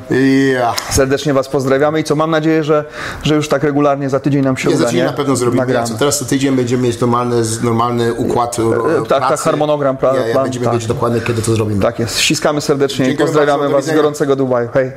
Ja. serdecznie Was pozdrawiamy i co, mam nadzieję, że, że już tak regularnie za tydzień nam się Nie, uda, za tydzień nie? na pewno zrobimy. Ja, teraz co tydzień będziemy mieć normalny, normalny układ e, tak, pracy. harmonogram, pla- ja, ja plan, Będziemy tak. wiedzieć dokładnie, kiedy to zrobimy. Tak jest. Ściskamy serdecznie i pozdrawiamy bardzo, Was z gorącego Dubaju. Hej.